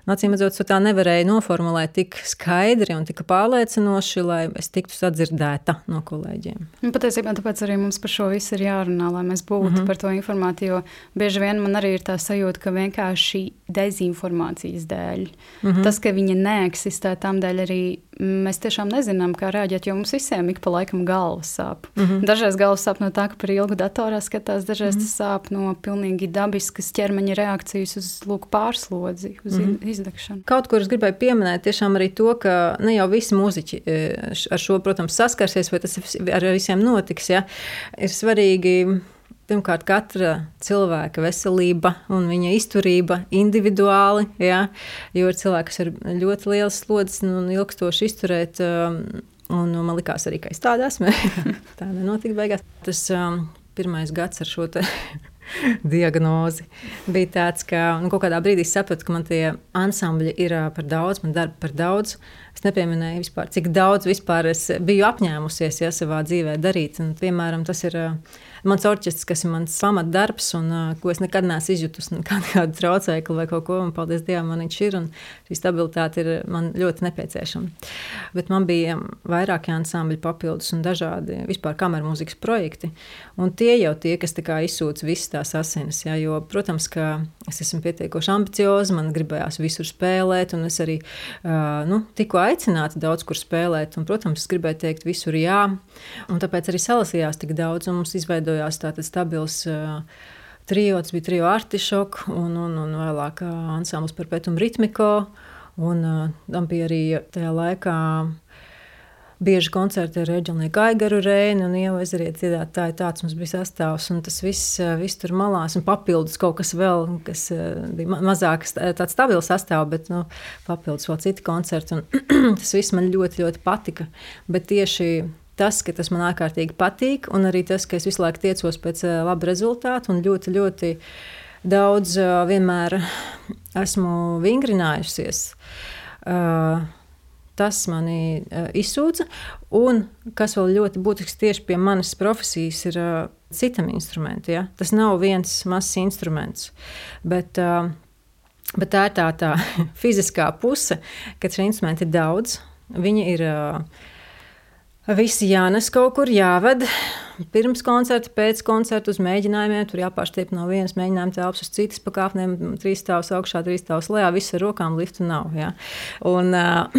Acīm redzot, to tā nevarēja noformulēt tik skaidri un tik pārliecinoši, lai es tiktu sadzirdēta no kolēģiem. Nu, patiesībā tāpēc arī mums par šo visu ir jārunā, lai mēs būtu mm -hmm. par to informēti. Jo bieži vien man arī ir tā sajūta, ka vienkārši dezinformācijas dēļ, mm -hmm. tas, ka viņa neeksistē, tam dēļ arī mēs tiešām nezinām, kā rēģēt, jo mums visiem ik pa laikam galvas sāp. Mm -hmm. Dažreiz galvas sāp no tā, ka par ilgu datorā skatās, dažreiz mm -hmm. tas sāp no pilnīgi dabiskas ķermeņa reakcijas uz lūk, pārslodzi, uz mm -hmm izdegšanu. Kaut kur es gribēju pieminēt tiešām arī to, ka ne jau visi muzeķi e, ar šo, protams, saskarsies, vai tas ar visiem notiks. Ja? Ir svarīgi. Pirmkārt, katra cilvēka veselība un viņa izturība individuāli. Ja? Jo ir cilvēki, kas ir ļoti liels slodzes un ilgstoši izturēt. Um, un man likās arī, ka es tādu esmu. [LAUGHS] tā nenotika beigās. Tas um, pirmais gads ar šo [LAUGHS] diagnozi. Bija tāds, ka nu, kaut kādā brīdī sapratu, ka man tie ansambļi ir par daudz, man darba par daudz. Es nepieminēju vispār, cik daudz vispār es biju apņēmusies ja, savā dzīvē darīt. Un, piemēram, tas ir mans orķestris, kas ir mans pamatdarbs, un uh, ko es nekad neesmu izjutusi, nekādu [LAUGHS] traucēkli vai kaut ko. Un, paldies Dievam, man viņš ir, šī stabilitāte ir man ļoti nepieciešama. Bet man bija vairāki ansambļi papildus un dažādi vispār kameru mūzikas projekti. Un tie jau tie, kas izsūta visas tās asinis. Ja, jo, protams, ka es esmu pietiekoši ambicioza, man gribējās visur spēlēt, un es arī uh, nu, tiku aicināta daudz kur spēlēt. Un, protams, es gribēju teikt visur jā, un tāpēc arī salasījās tik daudz, un mums izveidojās izveidojās tāds stabils. Trijo, tas bija trijo artišok, un, un, un vēlāk ansamblis par Petumu ritmiko. Un tam bija arī tajā laikā bieži koncerti ar Reģionu Gaigaru Reini un Ievu ezeriet dziedātāji. Tāds mums bija sastāvs, un tas viss, viss tur malās, un papildus kaut kas vēl, kas bija mazāk tāds stabils sastāvs, bet nu, papildus vēl citi koncerti, un [CLEARS THROAT] tas viss man ļoti, ļoti patika. Bet tieši tas, ka tas man ārkārtīgi patīk, un arī tas, ka es visu laiku tiecos pēc laba rezultāta un ļoti, ļoti daudz vienmēr esmu vingrinājusies. Tas mani izsūdza. Un kas vēl ļoti būtisks tieši pie manas profesijas, ir citam instrumentam. Ja? Tas nav viens mazs instruments. Bet, bet tā ir tā, tā [LAUGHS] fiziskā puse, kad šie instrumenti ir daudz. Viņi ir uh, Visi jānes kaut kur jāved. Pirms koncerta, pēc koncerta uz mēģinājumiem. Tur jāpārstiep no vienas mēģinājuma telpas uz citas pakāpēm, trīs stāvus augšā, trīs stāvus lejā. Viss ar rokām, liftu nav. Ja? Un,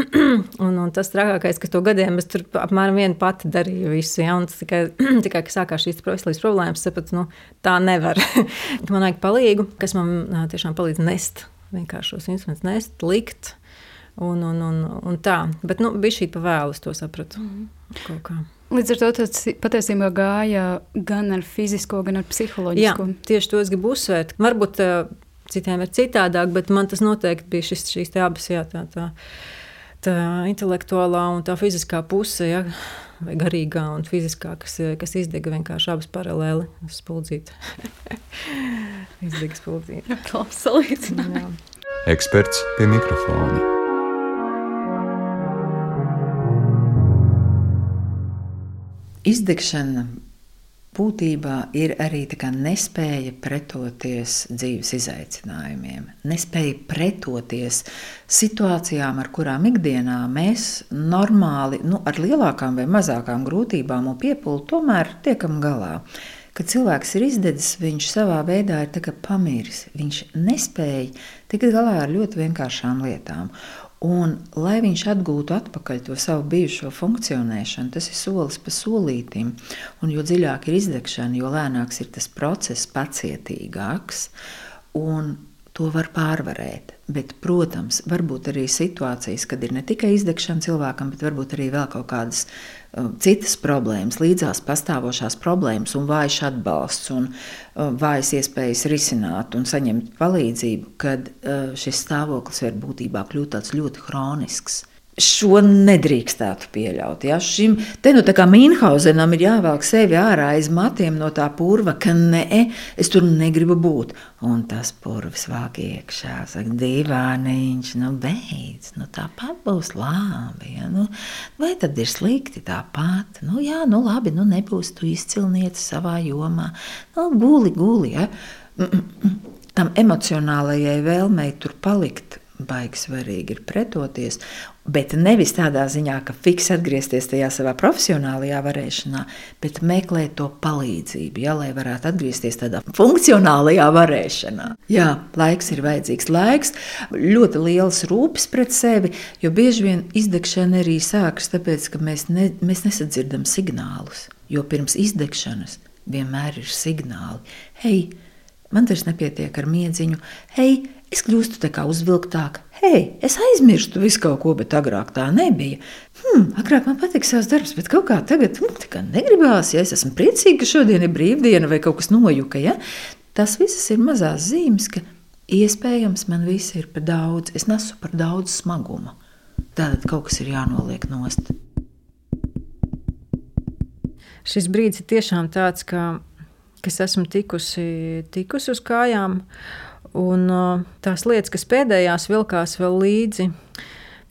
[CLEARS THROAT] un, un tas trakākais, ka to gadiem es tur apmēram viena pati darīju visu. Ja? Un tikai, [CLEARS THROAT] tikai kad sākās šīs veselības problēmas, sapratu, nu, tā nevar. [LAUGHS] man vajag palīgu, kas man tiešām palīdz nest vienkārši šos instrumentus, nest, likt. Un, un, un, un tā, bet nu, bija šī pavēle, es to sapratu. Mm. Līdz ar to tas patiesībā gāja gan ar fizisko, gan ar psiholoģisko. Jā, tieši to es gribu uzsvērt. Varbūt uh, citiem ir citādāk, bet man tas noteikti bija šis, šīs abas, jā, tā, tā, tā intelektuālā un tā fiziskā puse, jā, vai garīgā un fiziskā, kas, kas izdega vienkārši abas paralēli spuldzīti. [LAUGHS] izdega spuldzīti. Klausalīts. Eksperts pie mikrofona. Izdegšana būtībā ir arī nespēja pretoties dzīves izaicinājumiem, nespēja pretoties situācijām, ar kurām ikdienā mēs normāli, nu, ar lielākām vai mazākām grūtībām un piepūli tomēr tiekam galā. Kad cilvēks ir izdedzis, viņš savā veidā ir pamiris. Viņš nespēja tikt galā ar ļoti vienkāršām lietām. Un, lai viņš atgūtu atpakaļ to savu bijušo funkcionēšanu, tas ir solis pa solītam. Jo dziļāk ir izdegšana, jo lēnāks ir tas process, pacietīgāks. Un to var pārvarēt. Bet, protams, var būt arī situācijas, kad ir ne tikai izdegšana cilvēkam, bet varbūt arī vēl kaut kādas uh, citas problēmas, līdzās pastāvošās problēmas, un vājš atbalsts, un uh, vājas iespējas risināt un saņemt palīdzību, kad uh, šis stāvoklis var būtībā kļūt tāds ļoti hronisks. Šo nedrīkstētu pieļaut. Ja? Šim te nu tā kā Mīnhausenam ir jāvelk sevi ārā aiz matiem no tā purva, ka nē, es tur negribu būt. Un tas purvs vāk iekšā, saka, divāniņš, nu beidz, nu tāpat būs labi. Ja? Nu, vai tad ir slikti tāpat? Nu jā, nu labi, nu nebūs tu izcilnieci savā jomā. Nu guli, guli, ja? [CLEARS THROAT] Tam emocionālajai vēlmei tur palikt baigi svarīgi ir pretoties. Bet nevis tādā ziņā, ka fiks atgriezties tajā savā profesionālajā varēšanā, bet meklēt to palīdzību, ja, lai varētu atgriezties tādā funkcionālajā varēšanā. Jā, laiks ir vajadzīgs. Laiks, ļoti liels rūpes pret sevi, jo bieži vien izdegšana arī sākas tāpēc, ka mēs, ne, mēs nesadzirdam signālus. Jo pirms izdegšanas vienmēr ir signāli. Hei, man tas nepietiek ar miedziņu. Hei, Es kļūstu tā kā uzvilktāka. Hei, es aizmirstu visu kaut ko, bet agrāk tā nebija. Hmm, agrāk man patika savs darbs, bet kaut kā tagad hmm, kā negribās. Ja es esmu priecīga, ka šodien ir brīvdiena vai kaut kas nojuka. Ja? Tas viss ir mazās zīmes, ka iespējams man viss ir par daudz. Es nesu par daudz smaguma. Tātad kaut kas ir jānoliek nost. Šis brīdis ir tiešām tāds, ka, ka es esmu tikusi, tikusi uz kājām. Un tās lietas, kas pēdējās vilkās vēl līdzi,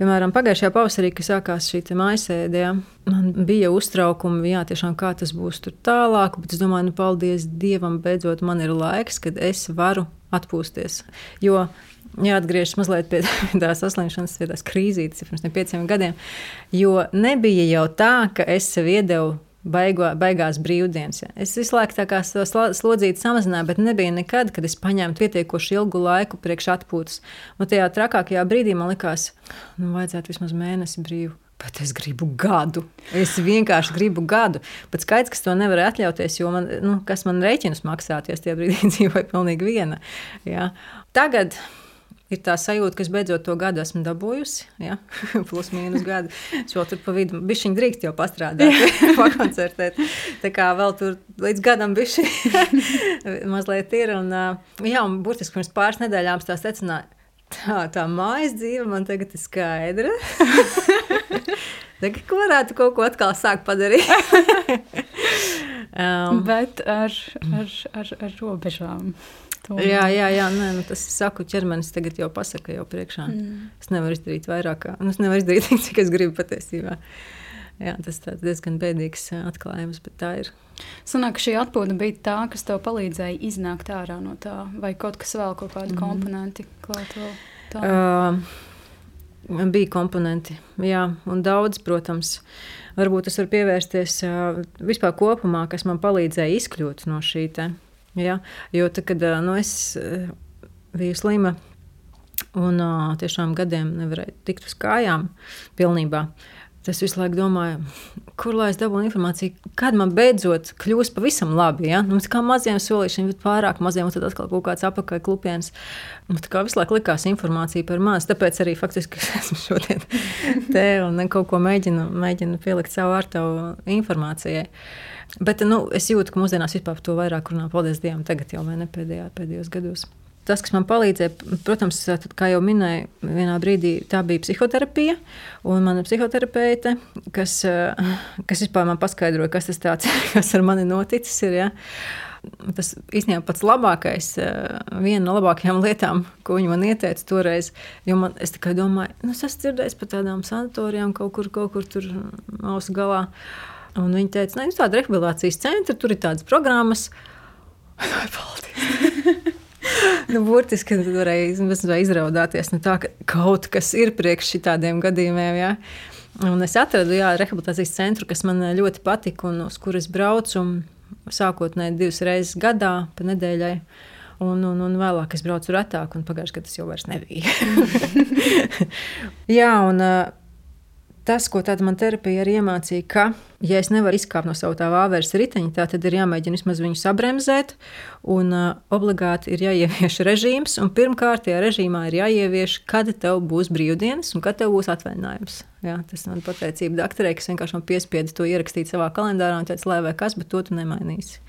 piemēram, pagājušajā pavasarī, kad sākās šī maisēde, ja, man bija uztraukumi, jā, tiešām kā tas būs tur tālāk, bet es domāju, nu, paldies Dievam, beidzot man ir laiks, kad es varu atpūsties. Jo jāatgriežas mazliet pie [LAUGHS] tās saslimšanas, pie tās krīzītes, pirms pieciem gadiem, jo nebija jau tā, ka es sev iedevu baigo, baigās brīvdienas. Ja. Es visu laiku tā kā slodzīti samazināju, bet nebija nekad, kad es paņēmu pietiekoši ilgu laiku priekš atpūtas. Un tajā trakākajā brīdī man likās, nu, vajadzētu vismaz mēnesi brīvu. Bet es gribu gadu. Es vienkārši gribu gadu. Bet skaidrs, ka to nevar atļauties, jo man, nu, kas man rēķinus maksāties, tie brīdī [LAUGHS] dzīvoja pilnīgi viena. Ja. Tagad ir tā sajūta, ka es beidzot to gadu esmu dabūjusi. Ja? [LAUGHS] Plus mīnus gadu. Es vēl tur pa vidu bišķiņu drīkst jau pastrādāt, [LAUGHS] pakoncertēt. Tā kā vēl tur līdz gadam bišķi [LAUGHS] mazliet ir. Un, jā, un burtiski pirms pāris nedēļām tā secināja, tā, tā mājas dzīve man tagad ir skaidra. Tagad varētu kaut ko atkal sākt padarīt. um, Bet ar, ar, ar, ar robežām. Tomēr. Jā, jā, jā nē, nu, tas ir saku, ķermenis tagad jau pasaka jau priekšā. Mm. Es nevaru izdarīt vairāk, nu, es nevaru izdarīt tik, cik es gribu patiesībā. Jā, tas ir diezgan bēdīgs atklājums, bet tā ir. Sanāk, šī atpūta bija tā, kas tev palīdzēja iznākt ārā no tā, vai kaut kas vēl, kaut kādi mm. komponenti klāt vēl? Tā? Uh, bija komponenti, jā, un daudz, protams. Varbūt es varu pievērsties vispār kopumā, kas man palīdzēja izkļūt no šī te. Ja? Jo tad, kad nu, es biju slima un tiešām gadiem nevarēju tikt uz kājām pilnībā, Es visu laiku domāju, kur lai es dabūnu informāciju, kad man beidzot kļūs pavisam labi. Ja? Nu, kā maziem solīšiem, bet pārāk maziem, un tad atkal kaut kāds apakaļ klupiens. Nu, tā kā visu laiku likās informācija par maz, tāpēc arī faktiski es [LAUGHS] esmu šodien te un kaut ko mēģinu, mēģinu pielikt savu ar tavu informācijai. Bet nu, es jūtu, ka mūsdienās vispār par to vairāk runā. Paldies Dievam, tagad jau ne pēdējā, pēdējos gados tas, kas man palīdzēja, protams, kā jau minēju, vienā brīdī tā bija psihoterapija. Un mana psihoterapeite, kas, kas vispār man paskaidroja, kas tas tāds, [LAUGHS] kas ar mani noticis. Ir, ja? Tas īstenībā pats labākais, viena no labākajām [LAUGHS] lietām, ko viņa man ieteica toreiz. Jo man, es domāju, nu, es esmu dzirdējis par tādām sanatorijām kaut kur, kaut kur tur ausu galā. Un viņa teica, ka nu, tāda rehabilitācijas centra, tur ir tādas programmas. Paldies! nu, burtiski varēja izraudāties no tā, ka kaut kas ir priekš šādiem gadījumiem. Ja? Un es atradu jā, rehabilitācijas centru, kas man ļoti patika un uz kuras braucu sākotnēji divas reizes gadā, pa nedēļai. Un, un, un vēlāk es braucu retāk, un pagājušajā gadā tas jau nebija. [LAUGHS] jā, un tas, ko tāda man terapija arī iemācīja, ka, ja es nevaru izkāpt no sava tā vāveres riteņa, tad ir jāmēģina vismaz viņu sabremzēt, un uh, obligāti ir jāievieš [LAUGHS] režīms, pirmkārt, tajā režīmā ir jāievieš, kad tev būs brīvdienas un kad tev būs atvaļinājums. Jā, tas man pateicība doktorē, kas vienkārši man piespieda to ierakstīt savā kalendārā un teica, lai vai kas, bet to tu nemainīsi.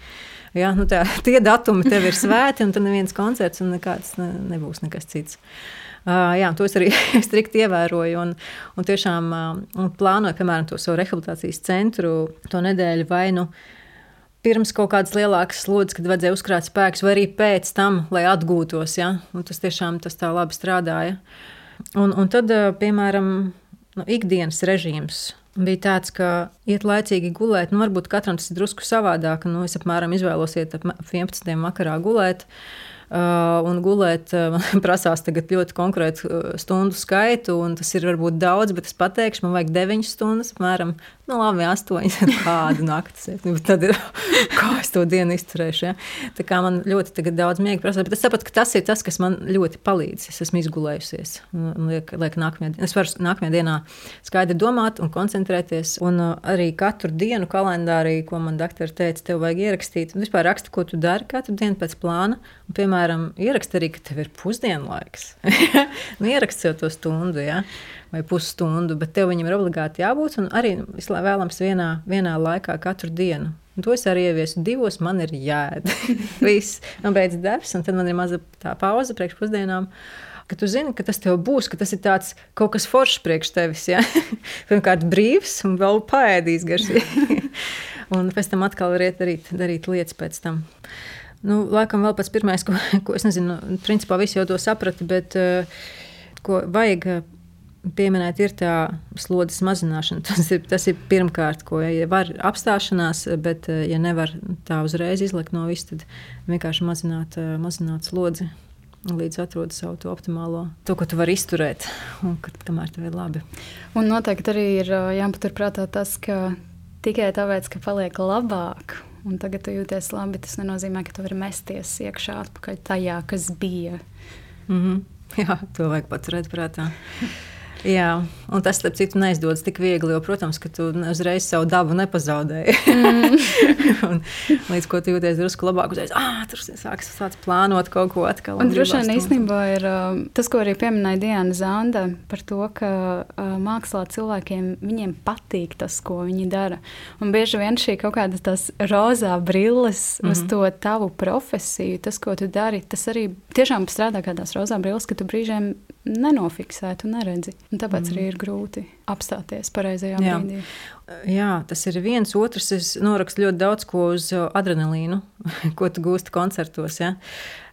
Jā, nu tā, tie datumi tev ir svēti, un tad neviens koncerts un nekāds ne, nebūs nekas cits. Uh, jā, to es arī [LAUGHS] strikti ievēroju. Un, un tiešām uh, plānoju, piemēram, to savu rehabilitācijas centru to nedēļu vai nu pirms kaut kādas lielākas slodzes, kad vajadzēja uzkrāt spēkus, vai arī pēc tam, lai atgūtos. Ja? Un tas tiešām tas tā labi strādāja. Un, un tad, piemēram, nu, ikdienas režīms. Bija tāds, ka iet laicīgi gulēt, nu, varbūt katram tas ir drusku savādāk. Nu, es apmēram izvēlos iet ap 11. vakarā gulēt. Uh, un gulēt [LAUGHS] prasās ļoti konkrētu stundu skaitu, un tas ir varbūt daudz, bet es pateikšu, man vajag 9 stundas, apmēram nu, labi, 8 [LAUGHS] kādu nakti. Nu, tad ir [LAUGHS] kā es to dienu izturēšu. Ja? Tā kā man ļoti daudz miega prasa, bet es saprotu, ka tas ir tas, kas man ļoti palīdz. Es esmu izgulējusies. Liek, liek nākamajā, es varu nākamajā dienā skaidri domāt un koncentrēties. Un arī katru dienu kalendārī, ko man doktori teica, tev vajag ierakstīt. Un vispār raksta, ko tu dari katru dienu pēc plāna. Un, piemēram, ierakst arī, ka tev ir pusdienlaiks. [LAUGHS] nu, ierakst jau to stundu, ja? vai pusstundu, bet tev viņam ir obligāti jābūt un arī vēlams vienā, vienā laikā katru dienu. Un to es arī ieviesu divos, man ir jāēd. [LAUGHS] Viss, man beidz darbs, un tad man ir maza pauze priekš pusdienām ka tu zini, ka tas tev būs, ka tas ir tāds kaut kas foršs priekš tevis. Ja? [LAUGHS] Pirmkārt, brīvs un vēl paēdīs garšīgi. un pēc tam atkal variet darīt, darīt lietas pēc tam. Nu, laikam vēl pats pirmais, ko, ko es nezinu, principā visi jau to saprata, bet uh, ko vajag eh, pieminēt, ir tā slodzes mazināšana. [LAUGHS] Tas ir, tas ir pirmkārt, ko ja var apstāšanās, bet, eh, ja nevar tā uzreiz izlikt no viss, tad vienkārši mazināt, mazināt slodzi. Līdz atrodi savu to optimālo, to, ko tu vari izturēt, un kad, kamēr tev ir labi. Un noteikti arī ir jāpaturprātā tas, ka tikai tāpēc, ka paliek labāk, un tagad tu jūties labi, tas nenozīmē, ka tu vari mesties iekšā atpakaļ tajā, kas bija. Mm -hmm. [LAUGHS] Jā, to vajag paturēt prātā. Jā, un tas, starp citu, neizdodas tik viegli, jo, protams, ka tu uzreiz savu dabu nepazaudēji. Mm. [LAUGHS] līdz ko tu jūties drusku labāk, uzreiz ah, tur sāks, sāks plānot kaut ko atkal. Un, un droši vien īstenībā ir tas, ko arī pieminēja Diana Zanda par to, ka mākslā cilvēkiem viņiem patīk tas, ko viņi dara. Un bieži vien šī kaut kāda tās rozā brilles mm -hmm. uz mhm. to tavu profesiju, tas, ko tu dari, tas arī tiešām strādā kā tās rozā brilles, ka tu brīžiem nenofiksētu un neredzi. Un tāpēc mm. arī ir grūti apstāties pareizajā Jā. brīdī. Jā, tas ir viens. Otrs, es norakstu ļoti daudz ko uz adrenalīnu, [LAUGHS] ko tu gūsti koncertos. Ja?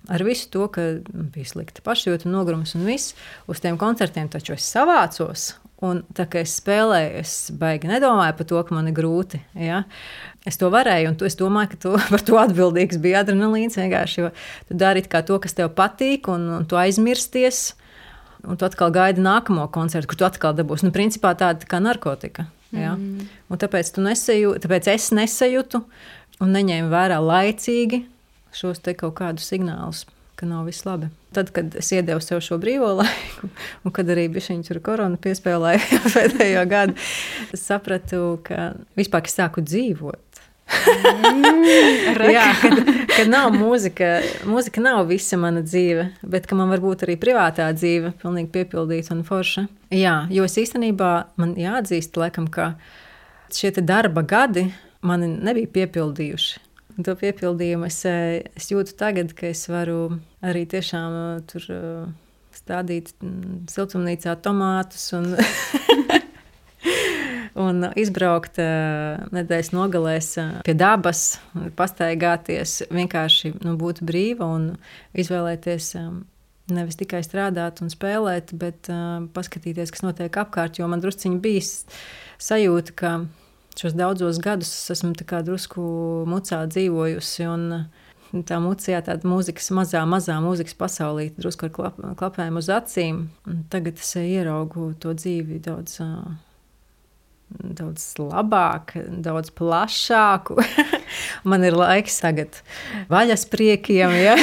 Ar visu to, ka bija slikta pašjūta, nogurums un viss, uz tiem koncertiem taču es savācos. Un tā kā es spēlēju, es baigi nedomāju par to, ka man ir grūti. Ja? Es to varēju, un tu, es domāju, ka tu, [LAUGHS] par to atbildīgs bija adrenalīns. Vienkārši, tu dari to, kas tev patīk, un, un tu aizmirsties. Un tu atkal gaidi nākamo koncertu, kur tu atkal dabūsi. Nu, principā tāda tā kā narkotika. Ja? Mm. Un tāpēc, nesajū, tāpēc es nesajūtu un neņēmu vērā laicīgi šos kaut kādus signālus, ka nav viss labi. Tad, kad es iedevu sev šo brīvo laiku, [LAUGHS] un kad arī bija šī korona piespēlēja [LAUGHS] pēdējo gadu, es sapratu, ka vispār es sāku dzīvot. Mm, [LAUGHS] Jā, kad, kad nav mūzika, mūzika nav visa mana dzīve, bet ka man var būt arī privātā dzīve, pilnīgi piepildīta un forša. Jā, jo es īstenībā man jāatzīst, laikam, ka šie darba gadi mani nebija piepildījuši. Un to piepildījumu es, es jūtu tagad, ka es varu arī tiešām uh, tur uh, stādīt mm, siltumnīcā tomātus un [LAUGHS] un izbraukt uh, nedēļas nogalēs uh, pie dabas, pastaigāties, vienkārši nu, būt brīva un izvēlēties. Um, Nevis tikai strādāt un spēlēt, bet uh, paskatīties, kas notiek apkārt. Jo man druskuļi bija sajūta, ka šos daudzos gadus esmu drusku mucā dzīvojusi. Un, tā mucija, tāda mūzikas, mazā, mazā mūzikas pasaulī, drusku ar klap, klapēm uz acīm. Un tagad es ieraugu to dzīvi daudz uh, daudz labāk, daudz plašāku. [LAUGHS] Man ir laiks tagad vaļaspriekiem. Ja?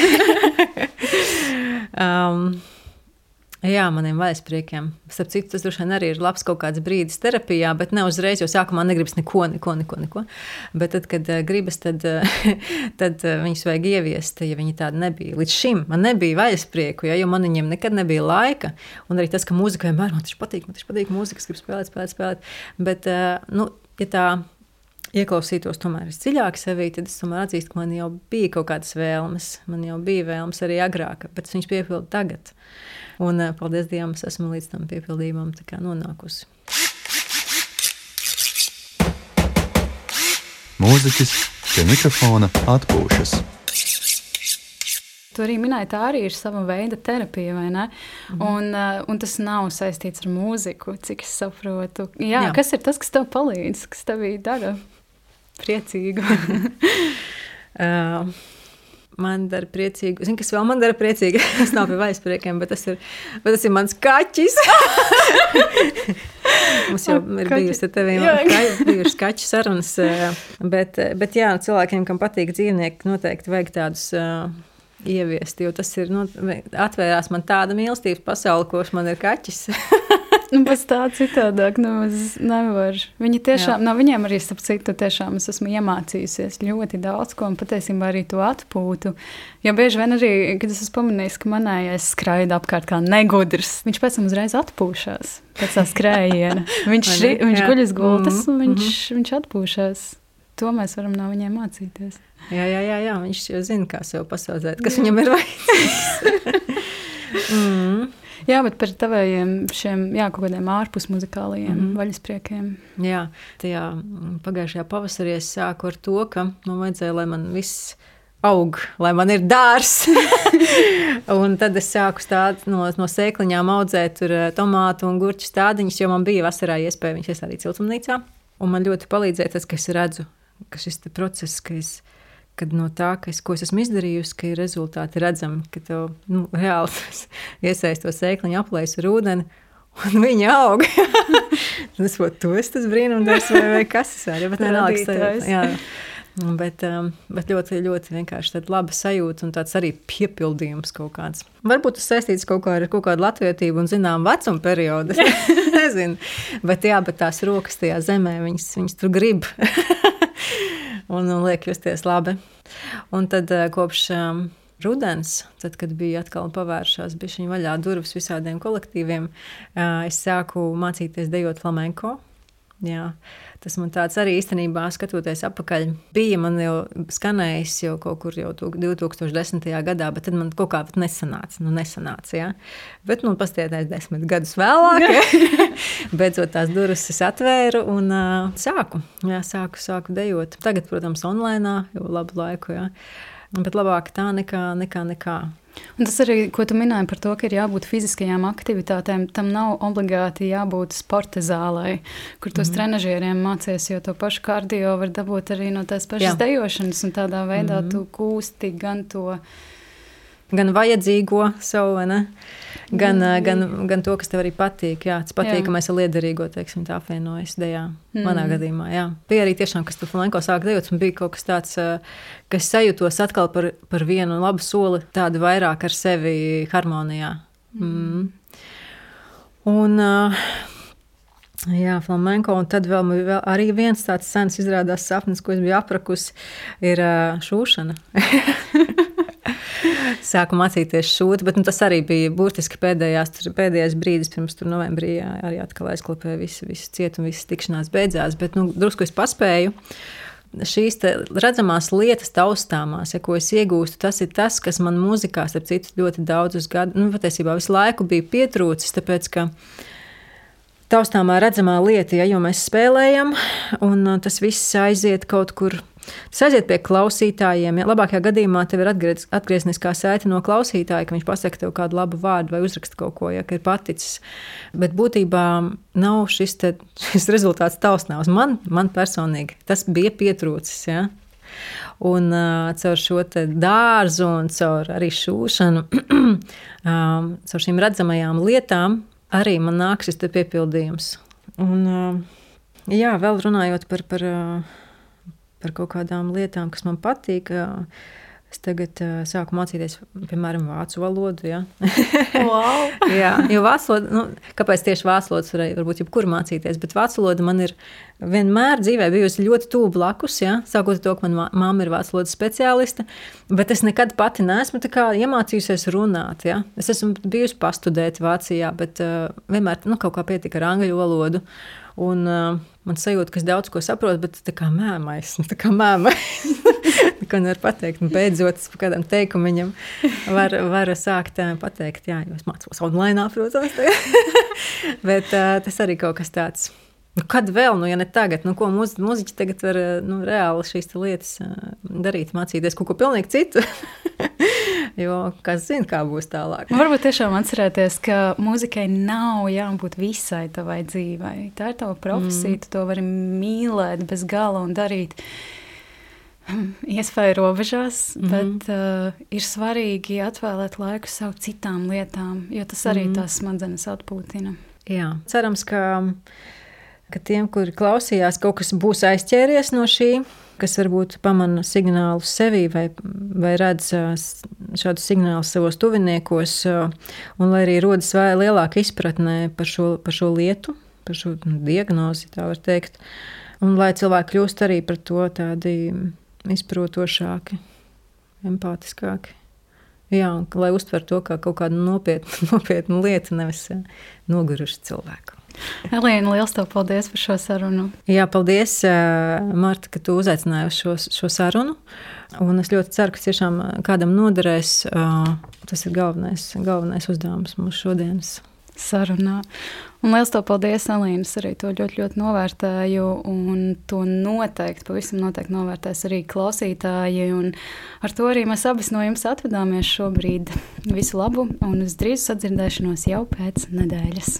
[LAUGHS] um, Jā, maniem vaļaspriekiem. Starp citu, tas droši vien arī ir labs kaut kāds brīdis terapijā, bet ne uzreiz, jo sākumā negribas neko, neko, neko. neko. Bet tad, kad uh, gribas, tad, uh, [LAUGHS] tad uh, viņus vajag ieviest, ja viņi tādi nebija. Līdz šim man nebija vaļasprieku, ja, jo man viņiem nekad nebija laika. Un arī tas, ka mūzika vienmēr man taču patīk, man taču patīk mūzika, es gribu spēlēt, spēlēt, spēlēt. Bet, uh, nu, ja tā ieklausītos tomēr dziļāk sevī, tad es tomēr atzīstu, ka man jau bija kaut kādas vēlmes. Man jau bija vēlmes arī agrāk, bet viņas piepildu tagad. Un eh, paldies Dievam, es esmu līdz tam piepildījumam nonākusi. Mūziķis pie mikrofona atpūšas. Tu arī minēji, tā arī ir sava veida terapija, vai ne? Mm -hmm. un, uh, un tas nav saistīts ar mūziku, cik es saprotu. Jā, Jā. Kas ir tas, kas tev palīdz, kas tevī dara priecīgu? [LAUGHS] [LAUGHS] uh, man dara priecīgu. Zini, kas vēl man dara priecīgu? [LAUGHS] tas nav pie vaispriekiem, bet tas ir, bet tas ir mans kaķis. [LAUGHS] Mums jau ir bijusi tevi bijušas kaķu sarunas, bet, bet jā, cilvēkiem, kam patīk dzīvnieki, noteikti vajag tādus uh, ieviest, jo tas ir, nu, atvērās man tāda mīlestības pasaule, kurš man ir kaķis. [LAUGHS] [LAUGHS] nu, pēc tā citādāk nemaz nevar. Viņi tiešām, Jā. no viņiem arī, starp citu, tiešām es esmu iemācījusies ļoti daudz ko, un patiesībā arī to atpūtu. Jo bieži vien arī, kad es esmu pamanījis, ka manējais skraida apkārt kā negudrs, viņš pēc tam uzreiz atpūšas pēc tā skrējiena. [LAUGHS] Viņš, viņš guļ uz gultas, un viņš, mm -hmm. viņš atpūšas. To mēs varam no viņiem mācīties. Jā, jā, jā, jā. viņš jau zina, kā sev pasaudzēt, kas jā. viņam ir vajadzīgs. [LAUGHS] mm. Jā, bet par taviem šiem jā, kaut kādiem ārpus muzikālajiem mm -hmm. vaļaspriekiem. Jā, tajā pagājušajā pavasarī es sāku ar to, ka man vajadzēja, lai man viss aug, lai man ir dārsts. [LAUGHS] un tad es sāku stāt, no, no sēkliņām audzēt eh, tomātu un gurķu stādiņus, jo man bija vasarā iespēja viņus iestādīt siltumnīcā. Un man ļoti palīdzēja tas, ka es redzu, ka šis process, ka es kad no tā, kas, ko es esmu izdarījusi, ka ir rezultāti redzami, ka tev nu, reāli [LAUGHS] iesaistos sēkliņu aplēs ar ūdeni. Un viņa aug. [LAUGHS] tas būtu tas, tas brīnums, vai, vai kas tas ir. Bet, vienalga, bet, um, bet ļoti, ļoti vienkārši laba sajūta un tāds arī piepildījums kaut kāds. Varbūt tas saistīts kaut kā ar kaut kādu latvietību un zinām vecuma periodu. [LAUGHS] Nezinu. Bet, jā, bet tās rokas tajā zemē, viņas, viņas tur grib un, un liek justies labi. Un tad eh, kopš um, rudens, tad, kad bija atkal pavēršās bišķiņu vaļā durvis visādiem kolektīviem, uh, es sāku mācīties dejot flamenko. Jā, tas man tāds arī īstenībā, skatoties atpakaļ, bija man jau skanējis jau kaut kur jau 2010. gadā, bet tad man kaut kā nesanāca. Nu, nesanāca ja? Bet, nu, pastietēs desmit gadus vēlāk, [LAUGHS] ja? [LAUGHS] beidzot tās durvis es atvēru un uh, sāku, jā, sāku, sāku dejot. Tagad, protams, online jau labu laiku, ja? Bet labāk tā nekā nekā. nekā. Un tas arī, ko tu minēji par to, ka ir jābūt fiziskajām aktivitātēm, tam nav obligāti jābūt sporta zālē, kur tos mm -hmm. trenižieriem mācies, jo to pašu kardio var dabūt arī no tās pašas Jā. dejošanas, un tādā veidā mm -hmm. tu kūsti gan to gan vajadzīgo vai ne? Gan, mm. gan, gan to, kas tev arī patīk. Jā, tas patīkamais ar liederīgo, teiksim, tā apvienojas dejā. Mm. Manā gadījumā, jā. Bija arī tiešām, kas tu flamenko sāk dejot, un bija kaut kas tāds, kas sajūtos atkal par, par vienu labu soli, tādu vairāk ar sevi harmonijā. Mm. Un, uh, Jā, flamenko. Un tad vēl, vēl arī viens tāds sens izrādās sapnis, ko es biju aprakusi, ir šūšana. [LAUGHS] [LAUGHS] Sāku mācīties šūt, bet nu, tas arī bija burtiski pēdējās, pēdējais brīdis, pirms tur novembrī jā, arī atkal aizklāpēja visu, visu cietu un visas tikšanās beidzās. Bet nu, drusku es paspēju. Šīs redzamās lietas, taustāmās, ja, ko es iegūstu, tas ir tas, kas man mūzikā, starp citu, ļoti daudzus gadus, nu, patiesībā visu laiku bija pietrūcis. Tāpēc, ka, taustāmā redzamā lieta, ja, jo mēs spēlējam, un uh, tas viss aiziet kaut kur. Tas aiziet pie klausītājiem. Ja. Labākajā gadījumā tev ir atgriez, atgriezniskā saite no klausītāja, ka viņš pasaka tev kādu labu vārdu vai uzraksta kaut ko, ja ir paticis. Bet būtībā nav šis, te, [LAUGHS] šis rezultāts taustāms. Man, man personīgi tas bija pietrūcis. Ja. Un uh, caur šo dārzu un caur arī šūšanu, [CLEARS THROAT] um, caur šīm redzamajām lietām, arī man nāk šis piepildījums. Un, jā, vēl runājot par, par, par kaut kādām lietām, kas man patīk. Es tagad uh, sāku mācīties, piemēram, vācu valodu. Ja? [LAUGHS] wow. jā, jo vācu valoda, nu, kāpēc tieši vācu valodu varēja, varbūt jebkur mācīties, bet vācu valoda man ir vienmēr dzīvē bijusi ļoti tuvu blakus. Ja? Sākot to, ka manā mamma ir vācu valodas speciāliste, bet es nekad pati neesmu iemācījusies runāt. Ja? Es esmu bijusi pastudēt Vācijā, bet uh, vienmēr nu, kaut kā pietika ar angļu valodu. Un, uh, man sajūta, ka es daudz ko saprotu, bet tā kā mēmais, [LAUGHS] tā kā mēmais. [LAUGHS] Ko nevar pateikt. Un beidzot, par kādam teikumam var, var sākt pateikt, jā, jo es mācos online, protams. [LAUGHS] Bet uh, tas arī kaut kas tāds. Nu, kad vēl, nu, ja ne tagad, nu, ko mūzi, mūziķi tagad var nu, reāli šīs lietas darīt, mācīties kaut ko pilnīgi citu. Jo kas zina, kā būs tālāk. Varbūt tiešām atcerēties, ka mūzikai nav jābūt visai tavai dzīvei. Tā ir tava profesija, mm. tu to vari mīlēt bez gala un darīt iespēju robežās, mm -hmm. bet uh, ir svarīgi atvēlēt laiku sev citām lietām, jo tas arī mm -hmm. tās smadzenes atpūtina. Jā, cerams, ka, ka tiem, kuri klausījās, kaut kas būs aizķēries no šī, kas varbūt pamana signālu sevī vai, vai redz šādu signālu savos tuviniekos, un lai arī rodas vēl lielāka izpratne par šo, par šo lietu, par šo diagnozi, tā var teikt, un lai cilvēki kļūst arī par to tādi izprotošāki, empātiskāki. Jā, un, lai uztver to kā kaut kādu nopietnu, [LAUGHS] nopietnu lietu, nevis nogurušu cilvēku. Elīna, liels tev paldies par šo sarunu. Jā, paldies, eh, Marta, ka tu uzaicināji uz šo, šo sarunu. Un es ļoti ceru, ka tiešām eh, kādam noderēs. Tas ir galvenais, galvenais uzdevums mūsu šodienas sarunā. Un liels to paldies, Alīnas, arī to ļoti, ļoti novērtēju, un to noteikti, pavisam noteikti novērtēs arī klausītāji, un ar to arī mēs abas no jums atvedāmies šobrīd. Visu labu, un uz drīz sadzirdēšanos jau pēc nedēļas.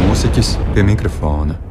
Mūsiķis pie mikrofona.